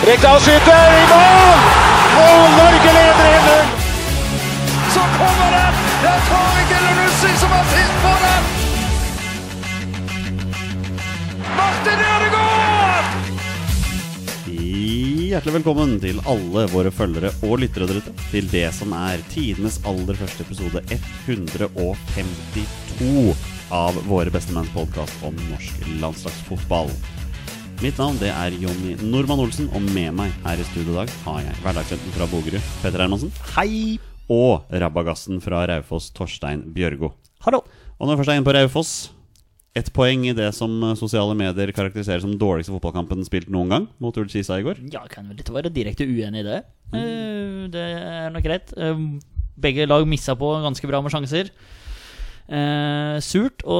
Rekdal skyter i mål! Og Norge leder 1-0! Så kommer den! Det er Tariq Elunussi som har sist på den! Martin Ødegaard! Hjertelig velkommen til alle våre følgere og lyttere der ute til det som er tidenes aller første episode 152 av Våre bestemenns podkast om norsk landslagsfotball. Mitt navn det er Jonny Normann Olsen, og med meg her i studio i dag har jeg hverdagshelten fra Bogerud, Petter Hermansen, Hei! og rabagassen fra Raufoss, Torstein Bjørgo. Hallo! Og når vi først er inne på Raufoss Ett poeng i det som eh, sosiale medier karakteriserer som dårligste fotballkampen spilt noen gang mot Ullkisa i går. Ja, kan vel ikke være direkte uenig i det. Mm. det er nok greit. Eh, begge lag missa på ganske bra med sjanser. Eh, surt å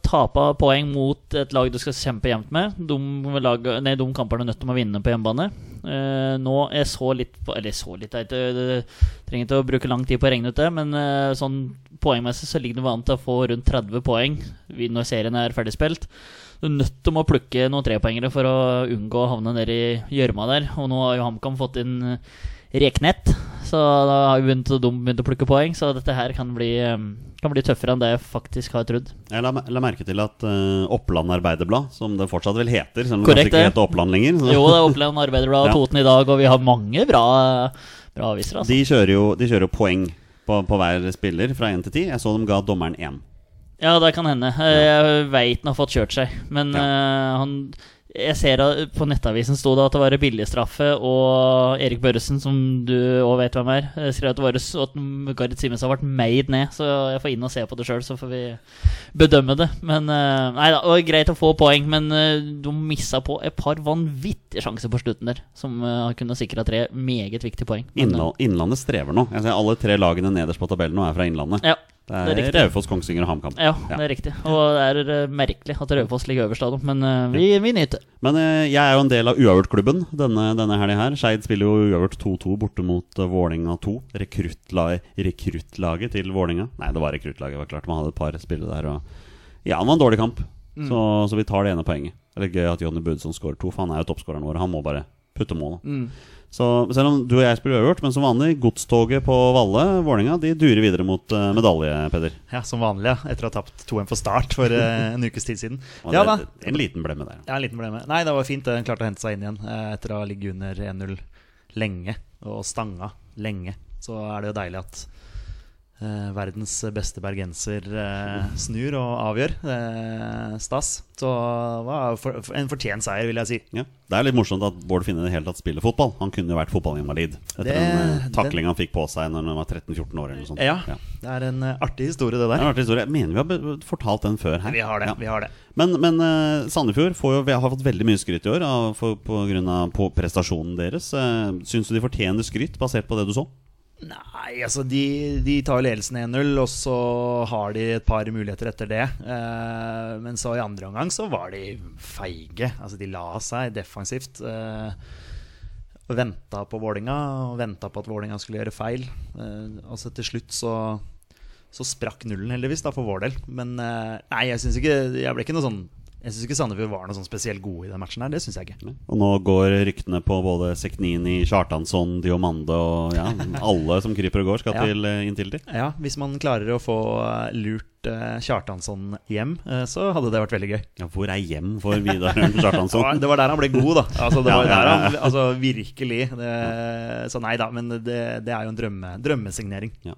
tape poeng mot et lag du skal kjempe jevnt med. De, lag, nei, de kampene er nødt til å vinne på hjemmebane. Eh, nå jeg så litt på Eller så litt, jeg jeg, trenger ikke å bruke lang tid på å regne ut det, men eh, sånn poengmessig så ligger det an til å få rundt 30 poeng når serien er ferdig spilt. Du er nødt til å plukke noen trepoengere for å unngå å havne nedi gjørma der. Og nå har jo HamKam fått inn Reknett, så da har vi begynt, de begynt å plukke poeng. Så dette her kan bli, eh, kan bli tøffere enn det jeg faktisk har trodd. Jeg la, la merke til at uh, Oppland Arbeiderblad, som det fortsatt vel heter Selv om Korrekt, ikke det. heter Oppland lenger så, Jo, det er Oppland Arbeiderblad og Ja. Toten i dag, og vi har mange bra, bra aviser. Altså. de, kjører jo, de kjører jo poeng på, på hver spiller fra 1 til 10. Jeg så de ga dommeren 1. Ja, det kan hende. Jeg veit han har fått kjørt seg, men Ja. uh, han jeg ser På Nettavisen sto det at det var billigstraffe, og Erik Børresen, som du òg vet hvem er, eh, skrev at det var at Gareth Simensen har vært made ned. Så jeg får inn og se på det sjøl, så får vi bedømme det. Men eh, Nei da, det var greit å få poeng, men du de missa på et par vanvittige sjanser på slutten der, som kunne sikra tre meget viktige poeng. Men, eh, innlandet strever nå. Jeg ser Alle tre lagene nederst på tabellen nå er fra Innlandet. ja, det er. Raufoss, Kongsvinger og HamKam. ja, det er riktig. Og det er eh, merkelig at Raufoss ligger øverst av dem, men uh, vi, vi nyter. Men uh, jeg er jo en del av uavgjort-klubben denne, denne helga her. Skeid spiller jo uavgjort 2-2 borte mot uh, Vålinga 2. Rekruttlaget, rekruttlaget til Vålinga. Nei, det var rekruttlaget, det var klart. Man hadde et par spillere der. Og ja, det var en dårlig kamp. Så, så vi tar det ene poenget. Det er gøy at Jonny Budson skårer to, for han er jo toppskåreren vår. Han må bare putte målet. Så selv om du og jeg spiller uavgjort, men som vanlig, godstoget på Valle, Vålinga, de durer videre mot uh, medalje, Peder. Ja, Som vanlig, ja. Etter å ha tapt 2-1 for start for uh, en ukes tid siden. Ja da. En liten blemme der. Ja, en liten blemme. Nei, det var fint. Den klarte å hente seg inn igjen uh, etter å ha ligget under 1-0 lenge og stanga lenge. Så er det jo deilig at eh, verdens beste bergenser eh, snur og avgjør. Eh, stas. Så for, for, en fortjent seier, vil jeg si. Ja. Det er litt morsomt at Bård Finne i det hele tatt spiller fotball. Han kunne jo vært fotballinvalid etter Det- en taklinga takling han fikk på seg når han var 13-14 år. sånt. Ja, det er en eh, artig historie, det Det er der. en artig historie. Jeg mener vi har fortalt den før her. Vi har det. Ja. vi har det Men, men eh, Sandefjord får jo, vi har fått veldig mye skryt i år av, for, på grunn av på prestasjonen deres. Uh, Syns du de fortjener skryt, basert på det du så? Nei, altså de, de tar ledelsen 1-0, og så har de et par muligheter etter det. Eh, men så i andre omgang så var de feige. Altså de la seg defensivt. Eh, venta på Vålinga, og venta på at Vålinga skulle gjøre feil. Eh, altså til slutt så så sprakk nullen heldigvis da for vår del. Men eh, nei, jeg syns ikke Jeg ble ikke noe sånn Jeg syns ikke Sandefjord var noe sånn spesielt gode i den matchen her. Det synes jeg ikke. Og nå går ryktene på både Seknini, Kjartansson, Diomande og ja, alle som kryper og går, skal Ja. til uh, Intility. Ja, Hvis man klarer å få eh, lurt uh, Kjartansson hjem, uh, så hadde det vært veldig gøy. Ja, hvor er hjem for Vidar Kjartansson? Det var- Det var der han ble god, da. Altså, det var der han, altså Virkelig. Det, så nei da, men det, det er jo en drømme, drømmesignering. Ja.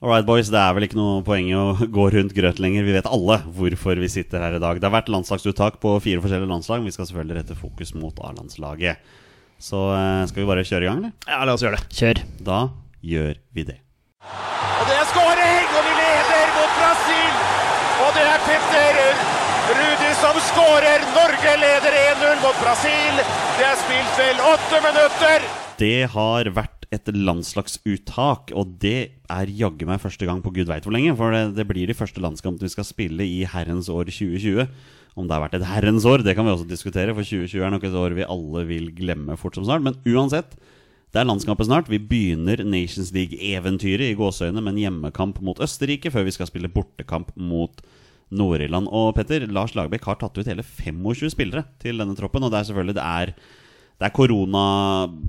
Alright, boys. Det er vel ikke noe poeng i å gå rundt grøt lenger. Vi vet alle hvorfor vi sitter her i dag. Det har vært landslagsuttak på fire forskjellige landslag. Vi skal selvfølgelig rette fokus mot A-landslaget. Så eh, skal vi bare kjøre i gang, eller? Ja, la oss gjøre det. Kjør. Da gjør vi det. Og det er skåring, og vi leder mot Brasil! Og det er Petter Rudi som skårer! Norge leder 1-0 mot Brasil. Det er spilt vel åtte minutter. Det har vært et landslagsuttak, og det er jaggu meg første gang på gud veit hvor lenge. For det, det blir de første landskampene vi skal spille i herrens år 2020. Om det har vært et herrens år, det kan vi også diskutere, for 2020 er nok et år vi alle vil glemme fort som snart. Men uansett, det er landskampen snart. Vi begynner Nations League-eventyret i gåseøyne med en hjemmekamp mot Østerrike, før vi skal spille bortekamp mot Nord-Irland. Og Petter, Lars Lagerbäck har tatt ut hele 25 spillere til denne troppen, og det er selvfølgelig det er det er, korona,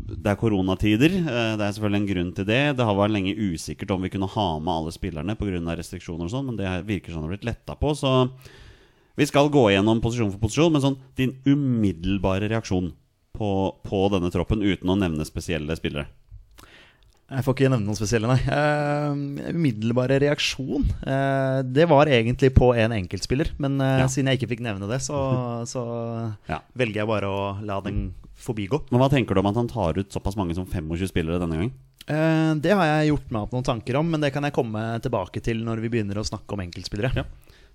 det er koronatider. eh, Det er selvfølgelig en grunn til det. Det har vært lenge usikkert om vi kunne ha med alle spillerne pga. restriksjoner og sånn, men det virker som det har blitt letta på. Så vi skal gå gjennom posisjon for posisjon, men sånn din umiddelbare reaksjon på, på denne troppen uten å nevne spesielle spillere. Jeg får ikke nevne noen spesielle, nei. Uh, umiddelbare reaksjon uh, Det var egentlig på en enkeltspiller. Men uh, Ja. siden jeg ikke fikk nevne det, så, så Ja. velger jeg bare å la den forbigå. Men hva tenker du om at han tar ut såpass mange som 25 spillere denne gangen? Eh, det har jeg gjort meg opp noen tanker om, men det kan jeg komme tilbake til når vi begynner å snakke om enkeltspillere. Ja.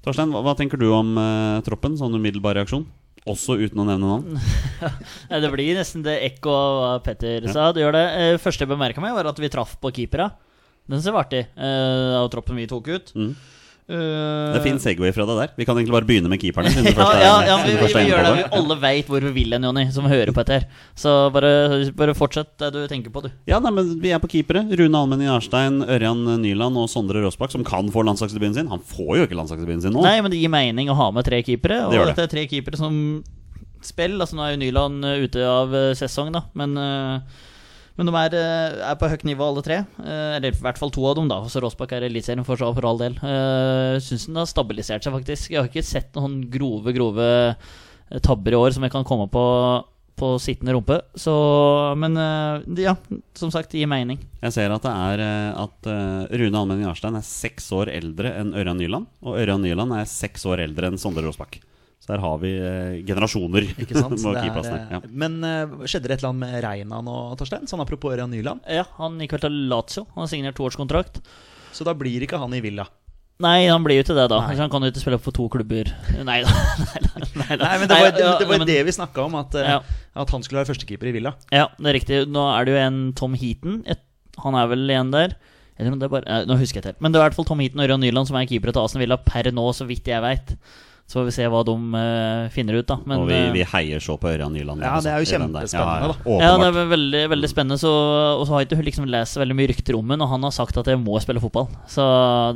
Torstein, hva, hva tenker du om eh, troppen? Sånn umiddelbar reaksjon? Også uten å nevne navn? Det blir nesten det ekko av hva Petter sa. Det gjør det. Eh, første jeg bemerka meg, var at vi traff på keepera. Den ser artig, eh, av troppen vi tok ut. Mm. Eh, Det er fin Segway fra deg der. Vi kan egentlig bare begynne med keeperne. Ja, er, ja, ja, vi, vi, vi gjør det. Vi alle veit hvor vi vil hen, Jonny, som hører på dette. her. Så bare, bare fortsett det du tenker på, du. Ja, nei, men Vi er på keepere. Rune Almen Arstein, Ørjan Nyland og Sondre Rossbakk, som kan få landslagsdebuten sin. Han får jo ikke landslagsdebuten sin nå. Nei, men det gir mening å ha med tre keepere. Og Det gjør det. dette er tre keepere som spill. Altså Nå er jo Nyland eh, ute av eh, sesong, da, men eh, men de er, eh, er på høyt nivå, alle tre. Eh, Eller i hvert fall to av dem. da Så Rossbakk er Eliteserien, for, for all del. Uh, Syns den har stabilisert seg, faktisk. Jeg har ikke sett noen grove grove eh, tabber i år som jeg kan komme på på sittende rumpe. Så Men eh, ja, som sagt, det gir mening. Jeg ser at det er eh, at eh, Rune Almenning Arstein er seks år eldre enn Ørjan Nyland. Og Ørjan Nyland er seks år eldre enn Sondre Rossbakk. Så her har vi eh, generasjoner Ikke sant? med er, keeperplassene. Ja. eh, Men eh, skjedde det et eller annet med Reina nå, Torstein? Sånn apropos Ørjan Nyland. Ja, Han gikk vel til Lazio. Han har signert toårskontrakt. Så da blir ikke han i Villa. Nei, han blir jo ikke det, da. Nei. Han kan jo ikke spille for to klubber. Nei da. Nei, da. Nei, da. Nei, men det var, det, det, var men- det vi snakka om, at, eh, Ja. at han skulle være førstekeeper i Villa. Ja, det er riktig. Nå er det jo en Tom Heaton. Et, han er vel igjen der. Eller det er bare eh, Nå husker jeg ikke helt. Men det er i hvert fall Tom Heaton og Ørjan Nyland som er keepere til Asen Villa per nå, så vidt jeg veit. Så får vi se hva de uh, finner ut, da. Men, og vi, eh, vi heier så på Ørjan Nyland. Ja, det er jo altså, kjempespennende, da. ja, det er veldig, veldig spennende. Så, og så har jeg ikke liksom lest veldig mye rykter om ham, og han har sagt at jeg må spille fotball. Så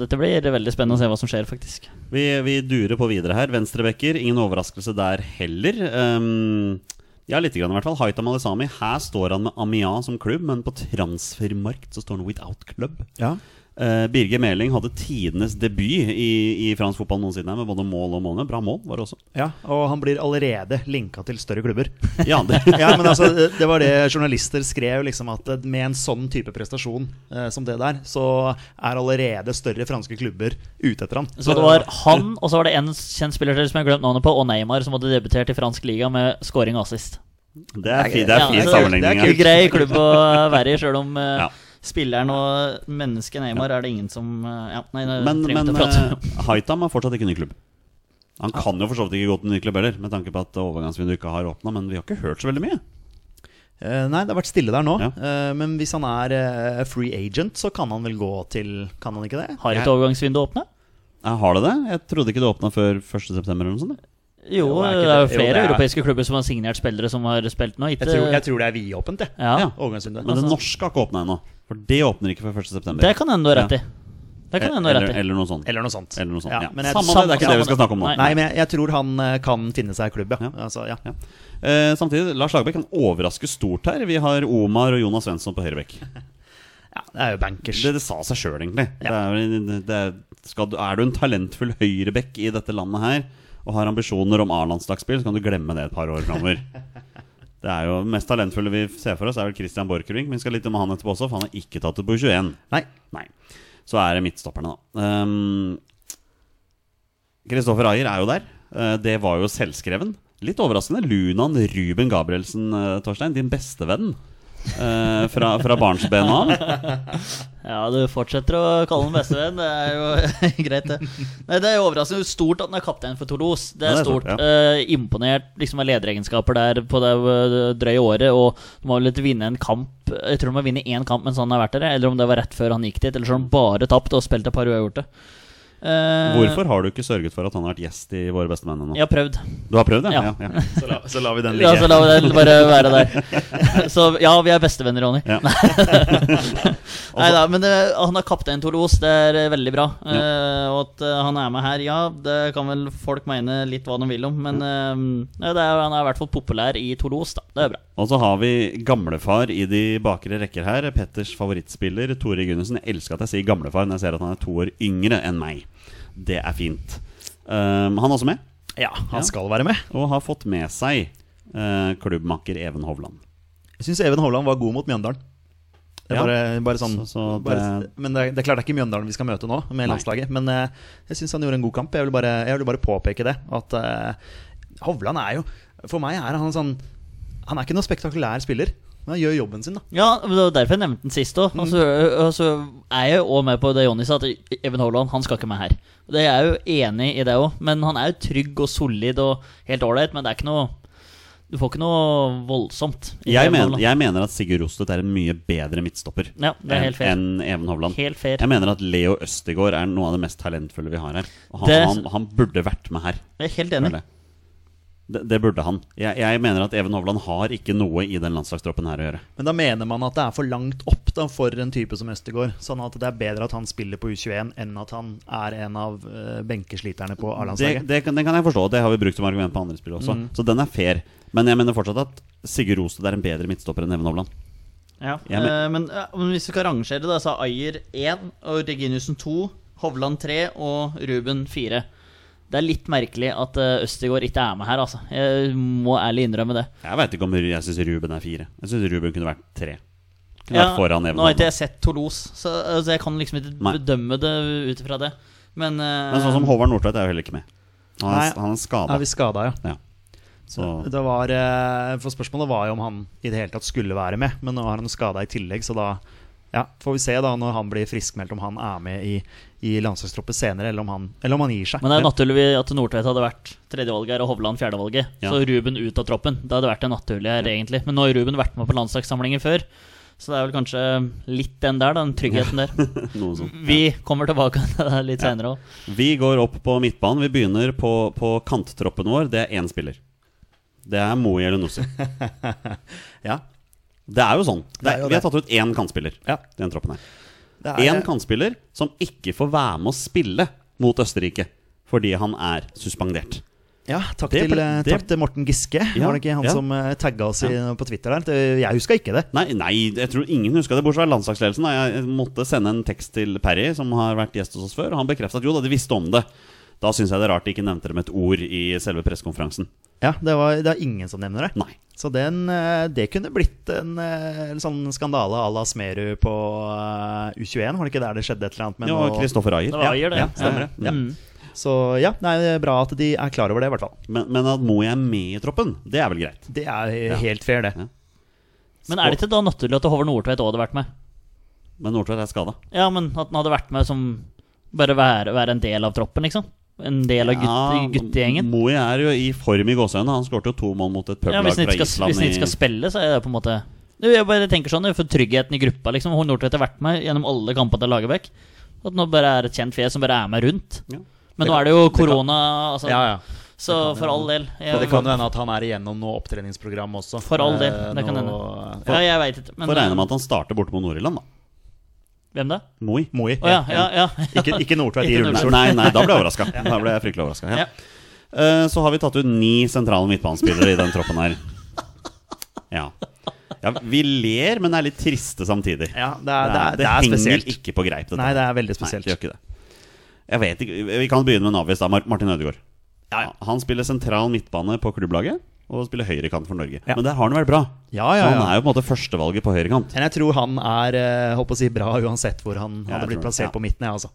dette blir veldig spennende å se hva som skjer, faktisk. Vi, vi durer på videre her. Venstrebekker, ingen overraskelse der heller. Um, ja, litt grann i hvert fall. Haitham Alisami. Her står han med Amia som klubb, men på transfermarkt så står han Without Club. Ja. Uh, Birger Meling hadde tidenes debut i, i fransk fotball noensinne, med både mål og måned. Bra mål var det også. ja, og han blir allerede linka til større klubber. Ja, det, ja, men altså, det- det var det journalister skrev, liksom at eh, med en sånn type prestasjon uh, som det der, så er allerede større franske klubber ute etter han. Så det var han, og så var det en kjent spiller til som jeg har glemt navnet på, og Neymar, som hadde debutert i fransk liga med scoring og assist. det er, fi, det er Ja, fin så- sammenligning. det er ja. En grei klubb å være i, sjøl om uh, Ja. Spilleren og mennesket Neymar er det ingen som eh, Ja, nei, det Men, men uh, Haitham er fortsatt ikke ny klubb. Han kan jo for så vidt ikke gå til ny klubb heller, med tanke på at overgangsvinduet ikke har åpna, men vi har ikke hørt så veldig mye. Uh, nei, det har vært stille der nå. Ja. Uh, men hvis han er uh, free agent, så kan han vel gå til Kan han ikke det? Har ikke overgangsvinduet åpna? Ja, har det det? Jeg trodde ikke det åpna før 1.9. eller noe sånt. Jo, Jo, er det er jo flere jo, er- europeiske klubber som har signert spillere som har spilt nå. Ikke, Jeg tror, jeg tror det er vidåpent, jeg. ja, Ja. Men det Altså- norske har ikke åpna ennå. For det åpner ikke før 1.9. Det kan hende du har rett i. Det eller, eller noe sånt. Eller noe sånt. Eller noe sånt, Ja, ja. men jeg- Samme det, det er ikke det vi skal snakke om nå. Nei. Nei, men jeg, jeg tror han eh, kan finne seg klubb, ja. Ja. Altså, ja. Ja. Eh, samtidig, Lars Lagerbäck kan overraske stort her. Vi har Omar og Jonas Svensson på høyrebekk. ja, det er jo bankers. Det, det sa seg sjøl, egentlig. Det er, det er, skal, du- er du en talentfull høyrebekk i dette landet her og har ambisjoner om A-landslagsspill, så kan du glemme det et par år framover. Det er jo mest talentfulle vi ser for oss, er vel Christian Borchgrevink. Men vi skal litt om han etterpå også, for han har ikke tatt det på 21. Nei. Nei. Så er det midtstopperne, da. Um, Kristoffer Ayer er jo der. Uh, det var jo selvskreven. Litt overraskende. Lunan Ruben Gabrielsen, uh, Torstein, din beste eh, fra, fra barnsben av. Ja, du fortsetter å kalle ham bestevenn. Det er jo greit, det. Nei, det er jo overraskende stort at han er kaptein for Toulouse. Det Ja, er det er stort. stort, Eh, imponert liksom av lederegenskaper der på det eh, drøye året. Og de må vel vinne en kamp Jeg tror de må vinne én kamp mens han har vært der, eller om det var rett før han gikk dit. Eller så har han bare tapt og spilt et par uavgjorte. Uh, Hvorfor har du ikke sørget for at han har vært gjest i Våre beste menn ennå? Jeg har prøvd. Du har prøvd det? Ja. Ja, ja. Så, la, så lar vi den Ja, ligge. så la den bare være der. Så ja, vi er bestevenner, Ronny. Ja. Nei da, men det, han er kaptein Toulouse, det er eh, veldig bra. Eh, og at eh, han er med her, ja, det kan vel folk mene litt hva de vil om. Men eh, ja, det er, han er i hvert fall populær i Toulouse, da. Det er bra. Og så har vi gamlefar i de bakre rekker her. Petters favorittspiller, Tore Gundersen. Jeg elsker at jeg sier gamlefar når jeg ser at han er to år yngre enn meg. Det er fint. Um, han er også med, Ja, han Ja. skal være med. og har fått med seg uh, klubbmakker Even Hovland. Jeg syns Even Hovland var god mot Mjøndalen. Det Ja. bare, bare sånn Så- så det- bare, Men det det er klart det er ikke Mjøndalen vi skal møte nå, med landslaget. Men uh, jeg syns han gjorde en god kamp. Jeg vil bare, jeg vil bare påpeke det. At uh, Hovland er jo For meg er han sånn Han er ikke noen spektakulær spiller. Men han gjør jobben sin, da. Ja, men Det var derfor jeg nevnte den sist òg. Og så og så er jeg også med på det Jonny sa, at Even Hovland han skal ikke med her. Det er jeg jo enig i det òg, men han er jo trygg og solid og helt ålreit. Men det er ikke noe Du får ikke noe voldsomt. Jeg, mener, jeg mener at Sigurd Rostedt er en mye bedre midtstopper Ja, enn Even Hovland. Helt fair. Jeg mener at Leo Østegård er noe av det mest talentfulle vi har her. Og han, Det- han, han burde vært med her. Jeg er helt enig. Det, det burde han. Jeg, jeg mener at Even Hovland har ikke noe i den landslagstroppen her å gjøre. Men da mener man at det er for langt opp da for en type som Østegård. Sånn at det er bedre at han spiller på U21 enn at han er en av eh, benkesliterne på Det, A-landslaget. det, kan, det kan jeg forstå. Det har vi brukt som argument på andre spill også. Mm. Så den er fair. Men jeg mener fortsatt at Sigurd Rosted er en bedre midtstopper enn Even Hovland. Ja, Jeg men- eh, men, ja, men hvis vi skal rangere, da, så er Ayer 1 og Reginiussen 2, Hovland 3 og Ruben 4. Det er litt merkelig at uh, Østigård ikke er med her, altså. Jeg må ærlig innrømme det. Jeg veit ikke om jeg syns Ruben er fire. Jeg syns Ruben kunne vært tre. Kunne Ja, vært foran nå har ikke jeg sett Toulouse, så altså, jeg kan liksom ikke Nei. bedømme det ut ifra det. Men, uh, Men sånn som Håvard Nordtveit er jo heller ikke med. Han Nei. er, han er skada. Er vi skada, ja. Ja. Så Det var, eh, for Spørsmålet var jo om han i det hele tatt skulle være med, men nå har han skada i tillegg, så da ja, får vi se da når han blir friskmeldt, om han er med i, i landslagstroppen senere, eller om, han, eller om han gir seg. men det er naturlig at Nordtvedt hadde vært tredjevalget her og Hovland fjerdevalget. Ja. Så Ruben ut av troppen. Det hadde vært det naturlige her, egentlig. Men nå har Ruben vært med på landslagssamlinger før, så det er vel kanskje litt den der, den tryggheten der. sånt. Vi kommer tilbake til det litt senere òg. Vi går opp på midtbanen. Vi begynner på, på kanttroppen vår. Det er én spiller. Det er Moe Elunussi. Ja, Det er jo sånn. Det Det er er, jo vi har tatt ut én kantspiller. Ja. Den troppen her det er, Én kantspiller som ikke får være med å spille mot Østerrike fordi han er suspendert. ja, takk, Det til, eh, det- takk til Morten Giske. Ja, var det ikke han ja. som uh, tagga oss i, på Twitter der? Jeg huska ikke det. Nei, nei, jeg tror ingen huska det, bortsett fra landslagsledelsen. Jeg måtte sende en tekst til Perry, som har vært gjest hos oss før. Og han bekreftet at jo da, de visste om det. Da syns jeg det er rart de ikke nevnte det med et ord i selve pressekonferansen. Ja, det, var, det er ingen som nevner det. Nei. Så den, eh, det kunne blitt en, eh, en sånn skandale à la Smerud på eh, U21. Var det ikke der det skjedde et eller annet? med Ja, Kristoffer Ayer. Det var Ayer, det. ja, stemmer det. Ja. Mm. Så ja, nei, det er bra at de er klar over det, i hvert fall. Men, men at Moe er med i troppen, det er vel greit? Det er helt fair, det. Ja. Men er det ikke da naturlig at Håvard Nordtveit òg hadde vært med? Men Nordtveit er skada. Ja, men at han hadde vært med som bare være, være en del av troppen, liksom? En del av gutte, guttegjengen? Moi er jo i form i gåseøynene. Han skåret jo to mål mot et Ja, publag hvis fra Island. skal, hvis han ikke skal spille, så er det på en måte Du, Jeg bare tenker sånn, for tryggheten i gruppa, liksom. Håvard Nordtvedt har vært med gjennom alle kampene til Lagerbäck. At nå bare er et kjent fjes som bare er med rundt. Ja. Men kan, nå er det jo det korona, altså. Ja, ja. Så for all del. Jeg, det kan jo hende at han er igjennom noe opptreningsprogram også. For all del, Eh, det kan hende. ja, jeg veit ikke. Men Får regne eh, med at han starter borte mot Nord-Irland, da. Hvem da? Moi. Moi. Oh, ja, ja, ja. Ikke, ikke Nordtveit i rullestol. Nei, nei, da ble jeg overraska. Da ble jeg fryktelig overraska. Ja. Ja. Eh, Så har vi tatt ut ni sentrale midtbanespillere i den troppen her. Ja. ja. Vi ler, men er litt triste samtidig. Ja, det er, det er, det er henger spesielt. ikke på greip, dette. Nei, det er veldig spesielt. Nei, det gjør ikke det. Jeg vet ikke, Vi kan begynne med en avvis. da Martin Ødegaard. Han spiller sentral midtbane på klubblaget og spille høyrekant for Norge. Ja. Men der har han vært bra. Ja, ja, Han er jo på en måte førstevalget på høyrekant. Men jeg tror han er eh, håper å si, bra uansett hvor han Ja, hadde blitt plassert ja. på midten. Altså.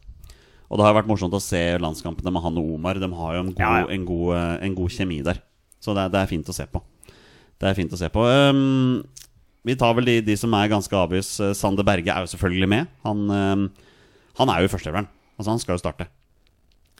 Og det har vært morsomt å se landskampene med han og Omar. De har jo en god, Ja, ja. En god, eh, en god kjemi der. Så det er, det er fint å se på. Det er fint å se på. Um, Vi tar vel de, de som er ganske obvious. Eh, Sander Berge er jo selvfølgelig med. Han, um, han er jo førsteelveren. Altså, han skal jo starte.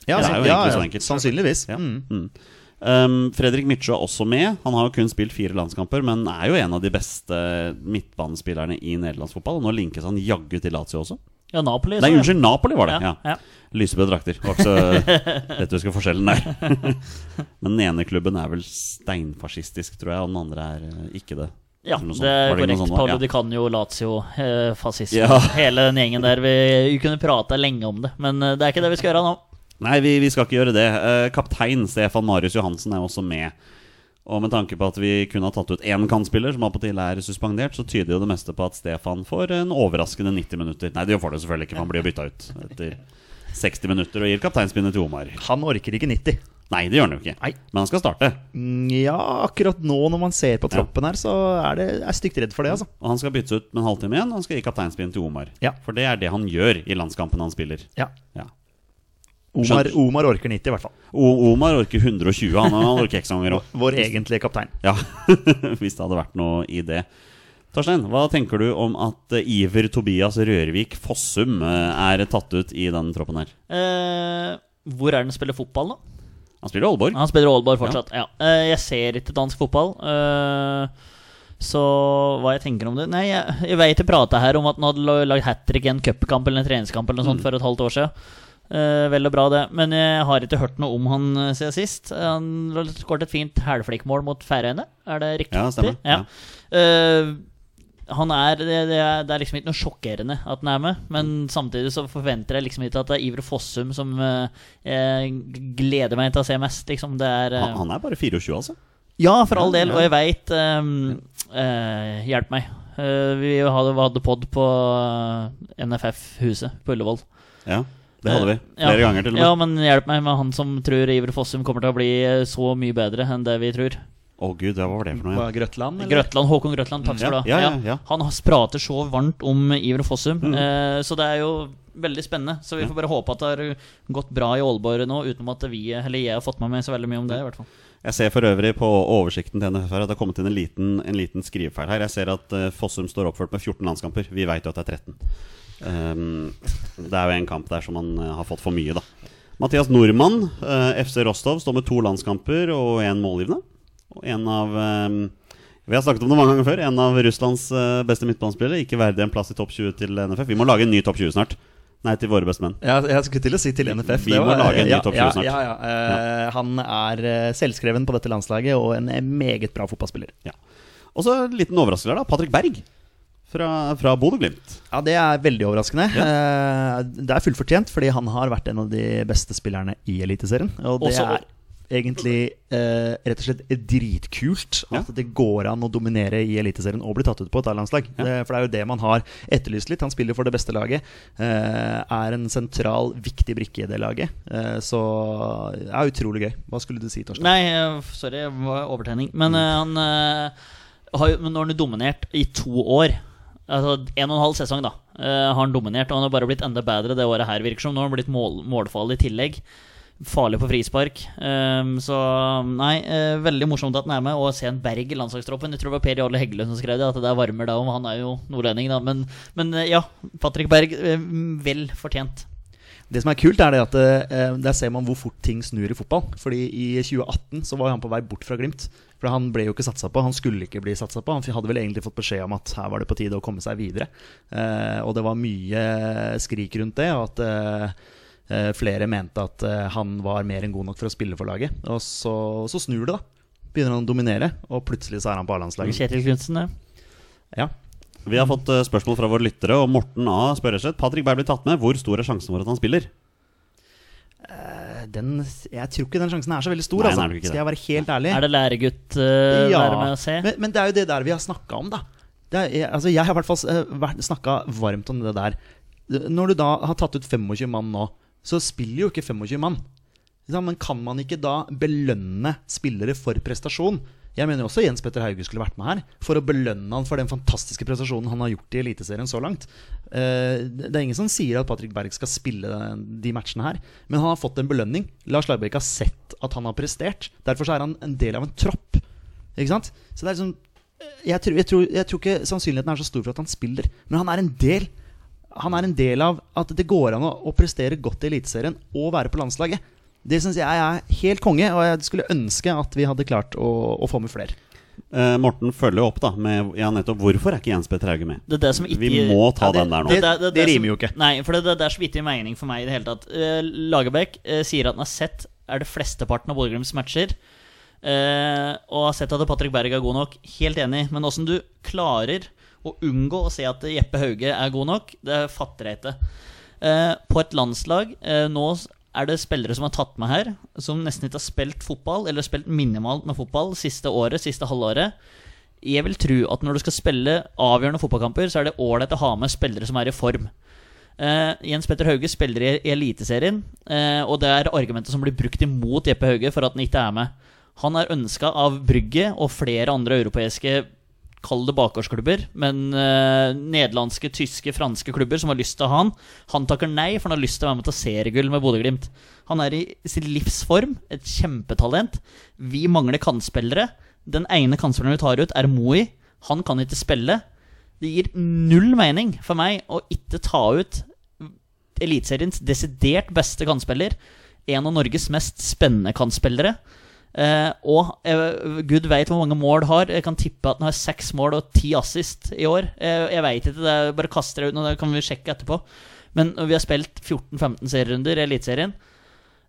Ja, Det er jo ja, egentlig ja, enkelt. Sannsynligvis. Ja. Mm. Mm. Um, Fredrik Mitsjø er også med. Han har jo kun spilt fire landskamper, men er jo en av de beste midtbanespillerne i nederlandsk fotball. Og nå linkes han jaggu til Lazio også. Ja, Napoli. Nei, unnskyld, Napoli var det. Ja, Ja. ja. Lyseblå drakter. Var ikke så lett å huske forskjellen der. men den ene klubben er vel steinfascistisk, tror jeg, og den andre er eh, ikke det. Ja, det er korrekt. Sånn, Paolo ja. Di Canio, Lazio, eh, fascisme. Ja. Hele den gjengen der. Vi, vi kunne prata lenge om det, men eh, det er ikke det vi skal gjøre nå. Nei, vi, vi skal ikke gjøre det. Eh, kaptein Stefan Marius Johansen er også med. Og med tanke på at vi kun har tatt ut én kantspiller, som appåtil er suspendert, så tyder jo det meste på at Stefan får en overraskende 90 minutter. Nei, det får det selvfølgelig ikke, man blir jo bytta ut etter 60 minutter og gir kapteinspinnet til Omar. Han orker ikke 90. Nei, det gjør han jo ikke. Nei. Men han skal starte. Mm, Ja, akkurat nå når man ser på troppen her, så er det er stygt redd for det, altså. Og han skal byttes ut med en halvtime igjen, og han skal gi kapteinspinn til Omar. Ja. For det er det han gjør i landskampen han spiller. Ja. Ja. Omar, Omar orker 90, i hvert fall. O Omar orker 120, han, han orker ikke så ganger òg. Vår egentlige kaptein. Ja, hvis det hadde vært noe i det. Torstein, hva tenker du om at eh, Iver Tobias Rørvik Fossum eh, er tatt ut i den troppen her? Eh, hvor er den spiller fotball, da? Han spiller Aalborg. Han spiller Aalborg fortsatt. Ja. Eh, jeg ser ikke dansk fotball. eh, så hva jeg tenker om det Nei, jeg, jeg vet jeg prata her om at han hadde la- lagd hat trick i en cupkamp eller en treningskamp eller noe sånt for et halvt år siden. Eh, vel og bra, det. Men jeg har ikke hørt noe om han eh, siden sist. Han skåret et fint hælflikkmål mot Færøyene. Er det riktig? Ja, stemmer. Ja. Eh, han er det, det er det er liksom ikke noe sjokkerende at han er med, men samtidig så forventer jeg liksom ikke at det er Iver Fossum som gleder meg til å se mest, liksom. Det er Han, han er bare 24, altså. Ja, for all del, og jeg veit Hjelp meg. Vi hadde, hadde pod på NFF-huset på Ullevål. Ja, det hadde vi. Flere ja. ganger, til og med. Ja, men hjelp meg med han som tror Iver Fossum kommer til å bli eh, så mye bedre enn det vi tror. Å gud, hva var det for noe? Ja. Grøtland, eller? Grøtland, Håkon Grøtland, takk skal du ha. Ja. Han prater så varmt om Iver Fossum, Mm. eh, så det er jo veldig spennende. Så vi får bare håpe at det har gått bra i Aalborg nå, utenom at vi, eller jeg har fått med meg så veldig mye om det. i hvert fall Jeg ser for øvrig på oversikten til NFF her at det har kommet inn en liten, en liten skrivefeil her. Jeg ser at eh, Fossum står oppført med 14 landskamper. Vi veit jo at det er 13. Um, det er jo en kamp der som han eh, har fått for mye, da. Mathias Nordmann, eh, FC Rostov, står med to landskamper og én målgivende. Og en av um, Vi har snakket om det mange ganger før. En av Russlands eh, beste midtbanespillere. Ikke verdig en plass i topp 20 til NFF. Vi må lage en ny topp 20 snart. Nei, til våre beste menn. Ja, jeg skulle til å si til NFF. Vi det må lage en ny ja, topp 20 ja, snart. Ja, ja. Eh, Han er selvskreven på dette landslaget og en meget bra fotballspiller. Ja. Og så en liten overraskelse her, da. Patrick Berg fra, fra Bodø-Glimt. Ja, Det er veldig overraskende. Ja. Det er fullt fortjent, fordi han har vært en av de beste spillerne i Eliteserien. Og det Også- er egentlig eh, rett og slett dritkult Ja. at det går an å dominere i Eliteserien og bli tatt ut på et A-landslag. Ja. For det er jo det man har etterlyst litt. Han spiller for det beste laget. eh, er en sentral, viktig brikke i det laget. Eh, så det er utrolig gøy. Hva skulle du si, Torstein? Nei, eh, sorry, det var overtenning. Men mm. han eh, har jo men Nå har han jo dominert i to år. Altså En og en halv sesong, da. eh, har han dominert, og han har bare blitt enda bedre det året her, virker som. Nå har han blitt mål, målfarlig i tillegg. Farlig på frispark. Um, så nei, eh, veldig morsomt at han er med. Og se en Berg i landslagstroppen. Jeg tror det var Per Jarle Heggelund som skrev det, at det er varmer da. om. han er jo nordlending, da. Men, men eh, ja, Patrick Berg, vel fortjent. Det som er kult, er det at eh, der ser man hvor fort ting snur i fotball. Fordi i 2018 så var han på vei bort fra Glimt. For han ble jo ikke satsa på. Han skulle ikke bli satsa på. Han hadde vel egentlig fått beskjed om at her var det på tide å komme seg videre. Eh, og det var mye skrik rundt det, og at eh, eh, flere mente at eh, han var mer enn god nok for å spille for laget. Og så, så snur det, da. Begynner han å dominere, og plutselig så er han på A-landslaget. Kjetil Knutsen, det. Ja. Vi har fått eh, spørsmål fra våre lyttere, og Morten A spør rett og slett Patrick Berg blir tatt med. Hvor stor er sjansen for at han spiller? Den, jeg tror ikke den sjansen er så veldig stor, Nei, altså. er nok ikke Skal jeg være helt ærlig. Er det læregutt uh, Ja, være med å se? Men, men det er jo det der vi har snakka om, da. Det er, jeg, altså, jeg har i hvert fall snakka varmt om det der. Når du da har tatt ut 25 mann nå, så spiller jo ikke 25 mann. Ikke sant? Men kan man ikke da belønne spillere for prestasjon? Jeg mener også Jens Petter Hauge skulle vært med her for å belønne han for den fantastiske prestasjonen han har gjort i Eliteserien så langt. Eh, Det er ingen som sier at Patrick Berg skal spille de matchene her, men han har fått en belønning. Lars Lagerbäck har sett at han har prestert. Derfor er han en del av en tropp. Ikke sant? Så det er liksom jeg, tror, jeg, tror, jeg tror ikke sannsynligheten er så stor for at han spiller, men han er en del. Han er en del av at det går an å prestere godt i Eliteserien og være på landslaget. Det syns jeg er helt konge, og jeg skulle ønske at vi hadde klart å, å få med flere. Eh, Morten følger jo opp da med ja, nettopp hvorfor er ikke Jens Petter Hauge med? Det er det som ikke Vi må ta Ja, det- den der nå. det- det, det det som- rimer jo ikke. Nei, for det, det, det er så vidt i mening for meg i det hele tatt. Eh, Lagerbäck eh, sier at han har sett er det flesteparten av Bodø-Glimts matcher. eh, og har sett at Patrick Berg er god nok. Helt enig. Men åssen du klarer å unngå å se at Jeppe Hauge er god nok, det fatter jeg ikke. Eh, på et landslag eh, nå er det spillere som har tatt meg her, som nesten ikke har spilt fotball, eller spilt minimalt med fotball siste året, siste halvåret. Jeg vil tro at når du skal spille avgjørende fotballkamper, så er det ålreit å ha med spillere som er i form. Uh, Jens Petter Hauge spiller i, Eliteserien, uh, og det er argumentet som blir brukt imot Jeppe Hauge for at han ikke er med. Han er ønska av Brygge og flere andre europeiske Kall det bakgårdsklubber, men uh, nederlandske, tyske, franske klubber som har lyst til å ha han. Han takker nei, for han har lyst til å være med til seriegull med Bodø-Glimt. Han er i sin livsform, et kjempetalent. Vi mangler kantspillere. Den ene kantspilleren vi tar ut, er Moi. Han kan ikke spille. Det gir null mening for meg å ikke ta ut Eliteseriens desidert beste kantspiller. En av Norges mest spennende kantspillere. Eh, og eh, gud veit hvor mange mål har. Jeg kan tippe at den har seks mål og ti assist i år. Eh, jeg veit ikke, det bare kaster det ut nå, det kan vi sjekke etterpå. Men vi har spilt 14-15 serierunder i Eliteserien.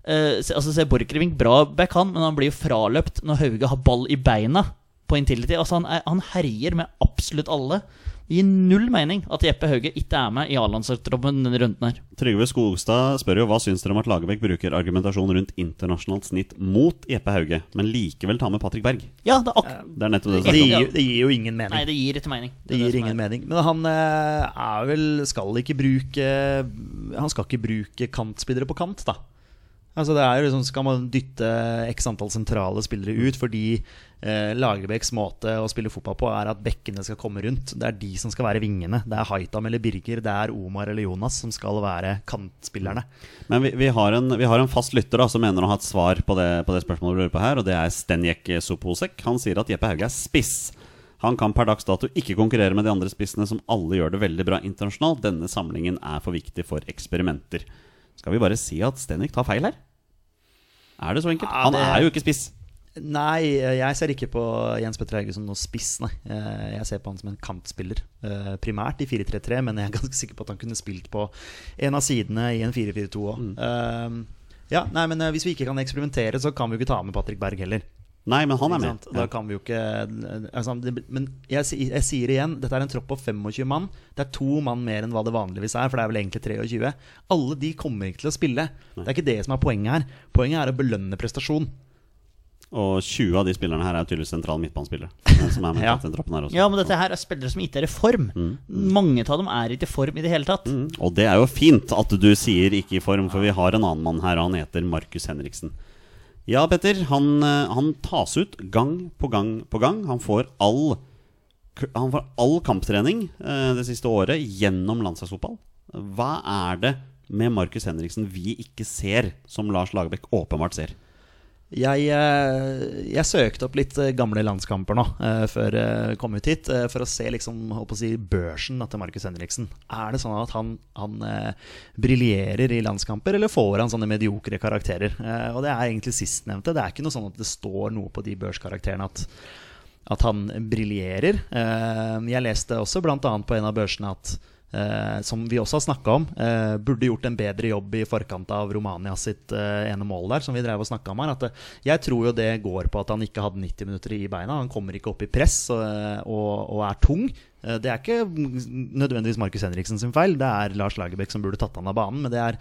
Eh, altså, ser Borchgrevink bra back, han, men han blir jo fraløpt når Hauge har ball i beina på Intility. Altså, han, er, han herjer med absolutt alle. Det gir null mening at Jeppe Hauge ikke er med i A-landslagstroppen denne runden her. Trygve Skogstad spør jo hva syns dere om at Lagerbäck bruker argumentasjon rundt internasjonalt snitt mot Jeppe Hauge, men likevel tar med Patrick Berg. Ja, det er Det er nettopp det Det som gir, det gir jo ingen mening. Nei, det gir ikke mening. Det gir ingen mening. Men han eh, er vel Skal ikke bruke Han skal ikke bruke kantspillere på kant, da. Altså det er jo liksom Skal man dytte x antall sentrale spillere ut fordi eh, Lagerbäcks måte å spille fotball på er at bekkene skal komme rundt. Det er de som skal være vingene. Det er Haitam eller Birger, det er Omar eller Jonas som skal være kantspillerne. Men vi, vi, har en, vi har en fast lytter da som mener å ha et svar på det, på det spørsmålet du lurer på her, og det er Stenjek Soposek. Han sier at Jeppe Hauge er spiss. Han kan per dags dato ikke konkurrere med de andre spissene som alle gjør det veldig bra internasjonalt. Denne samlingen er for viktig for eksperimenter. Skal vi bare si at Stenjek tar feil her? Er det så enkelt? Han er jo ikke spiss. Nei, jeg ser ikke på Jens Petter Hauge som noe spiss, nei. Eh, Jeg ser på han som en kantspiller. eh, Primært i 4-3-3, men jeg er ganske sikker på at han kunne spilt på en av sidene i en 4-4-2 òg. Ja, nei, men eh, hvis vi ikke kan eksperimentere, så kan vi jo ikke ta med Patrick Berg heller. Nei, men han er med. Da kan vi jo ikke altså, Men jeg, jeg sier igjen, dette er en tropp på 25 mann. Det er to mann mer enn hva det vanligvis er, for det er vel egentlig 23. Alle de kommer ikke til å spille. Det er ikke det som er poenget her. Poenget er å belønne prestasjon. Og 20 av de spillerne her er tydeligvis sentrale midtbanespillere. Ja. Ja, men dette her er spillere som ikke er i form. Mange av dem er ikke i form i det hele tatt. Mm. Og det er jo fint at du sier ikke i form, for vi har en annen mann her, og han heter Markus Henriksen. Ja, Petter, han, eh, han tas ut gang på gang på gang. Han får all, han får all kamptrening eh, det siste året gjennom landslagsfotball. Hva er det med Markus Henriksen vi ikke ser, som Lars Lagerbäck åpenbart ser? Jeg, eh, jeg søkte opp litt eh, gamle landskamper nå eh, før jeg kom ut hit, for å se liksom, å si, børsen til Markus Henriksen. Er det sånn at han, han briljerer i landskamper, eller får han sånne mediokre karakterer? Og det er egentlig sistnevnte. Det er ikke noe sånn at det står noe på de børskarakterene at, at han briljerer. Jeg leste også bl.a. på en av børsene at Eh, som vi også har snakka om. Eh, burde gjort en bedre jobb i forkant av Romania sitt eh, ene mål der, som vi drev og snakka om her. At, eh, jeg tror jo det går på at han ikke hadde 90 minutter i beina. Han kommer ikke opp i press og, og, og er tung. Eh, det er ikke nødvendigvis Markus Henriksen sin feil, det er Lars Lagerbäck som burde tatt han av banen. Men det er,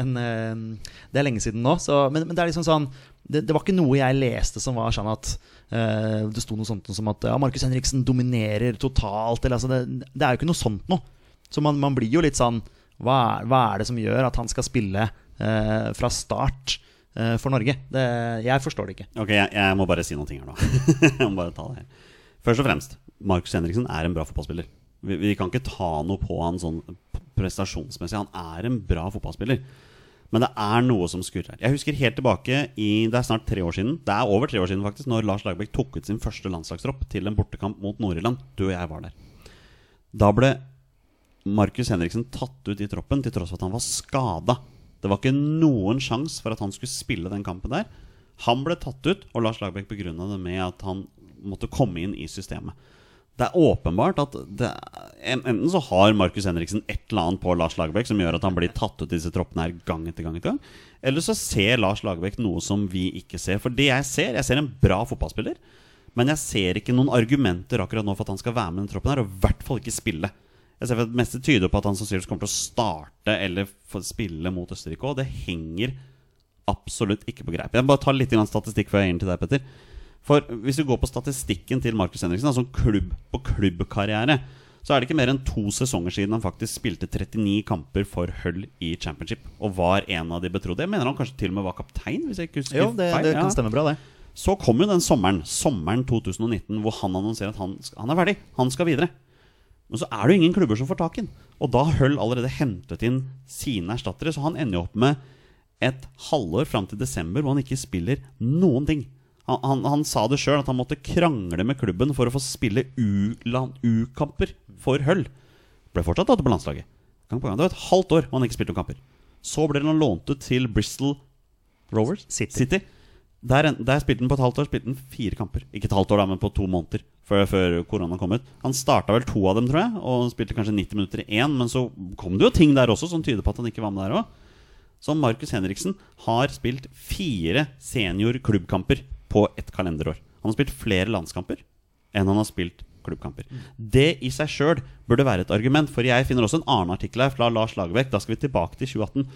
en, eh, det er lenge siden nå. Så, men, men det er liksom sånn det, det var ikke noe jeg leste som var sånn at eh, det sto noe sånt som at ja, Markus Henriksen dominerer totalt. Eller, altså det, det er jo ikke noe sånt noe. Så man, man blir jo litt sånn hva er, hva er det som gjør at han skal spille eh, fra start eh, for Norge? Det, jeg forstår det ikke. Ok, jeg, jeg må bare si noen ting her nå. jeg må bare ta det her. Først og fremst, Markus Henriksen er en bra fotballspiller. Vi, vi kan ikke ta noe på han sånn prestasjonsmessig. Han er en bra fotballspiller. Men det er noe som skurrer. Jeg husker helt tilbake i Det er snart tre år siden. Det er over tre år siden faktisk Når Lars Lagerbäck tok ut sin første landslagstropp til en bortekamp mot Nord-Irland. Du og jeg var der. Da ble Markus Henriksen tatt ut i troppen til tross for at han var skada. Det var ikke noen sjanse for at han skulle spille den kampen der. Han ble tatt ut, og Lars Lagerbäck begrunna det med at han måtte komme inn i systemet. Det er åpenbart at det, enten så har Markus Henriksen et eller annet på Lars Lagerbäck som gjør at han blir tatt ut i disse troppene her gang etter gang etter gang. Eller så ser Lars Lagerbäck noe som vi ikke ser. For det jeg ser, jeg ser en bra fotballspiller. Men jeg ser ikke noen argumenter akkurat nå for at han skal være med i den troppen her, og i hvert fall ikke spille. Jeg ser for at Det meste tyder på at han sannsynligvis kommer til å starte eller spille mot Østerrike òg. Det henger absolutt ikke på greip. Jeg bare tar litt statistikk før jeg gir den til deg, Petter. For hvis du går på statistikken til Markus Henriksen, altså klubb på klubbkarriere, så er det ikke mer enn to sesonger siden han faktisk spilte 39 kamper for Hull i championship. Og var en av de betrodde. Jeg mener han kanskje til og med var kaptein, hvis jeg ikke husker Jo, det, feil. det Ja. kan stemme bra, det. Så kom jo den sommeren, sommeren 2019, hvor han annonserer at han, han er ferdig. Han skal videre. Men så er det jo ingen klubber som får tak i den. Og da har Hull allerede hentet inn sine erstattere, så han ender jo opp med et halvår fram til desember hvor han ikke spiller noen ting. Han, han, han sa det sjøl, at han måtte krangle med klubben for å få spille U-kamper for Hull. Ble fortsatt tatt på landslaget. Gang på gang. Det var et halvt år hvor han ikke spilte noen kamper. Så ble han lånt ut til Bristol Rovers City. Der, der spilte han på et halvt år spilte han fire kamper. Ikke et halvt år, da, men på to måneder før, før korona kom ut. Han starta vel to av dem, tror jeg, og spilte kanskje 90 minutter i én. Men så kom det jo ting der også som tyder på at han ikke var med der òg. Så Markus Henriksen har spilt fire senior-klubbkamper på ett kalenderår. Han har spilt flere landskamper enn han har spilt klubbkamper. Det i seg sjøl burde være et argument, for jeg finner også en annen artikkel her fra Lars Lagerbäck. Da skal vi tilbake til 2018.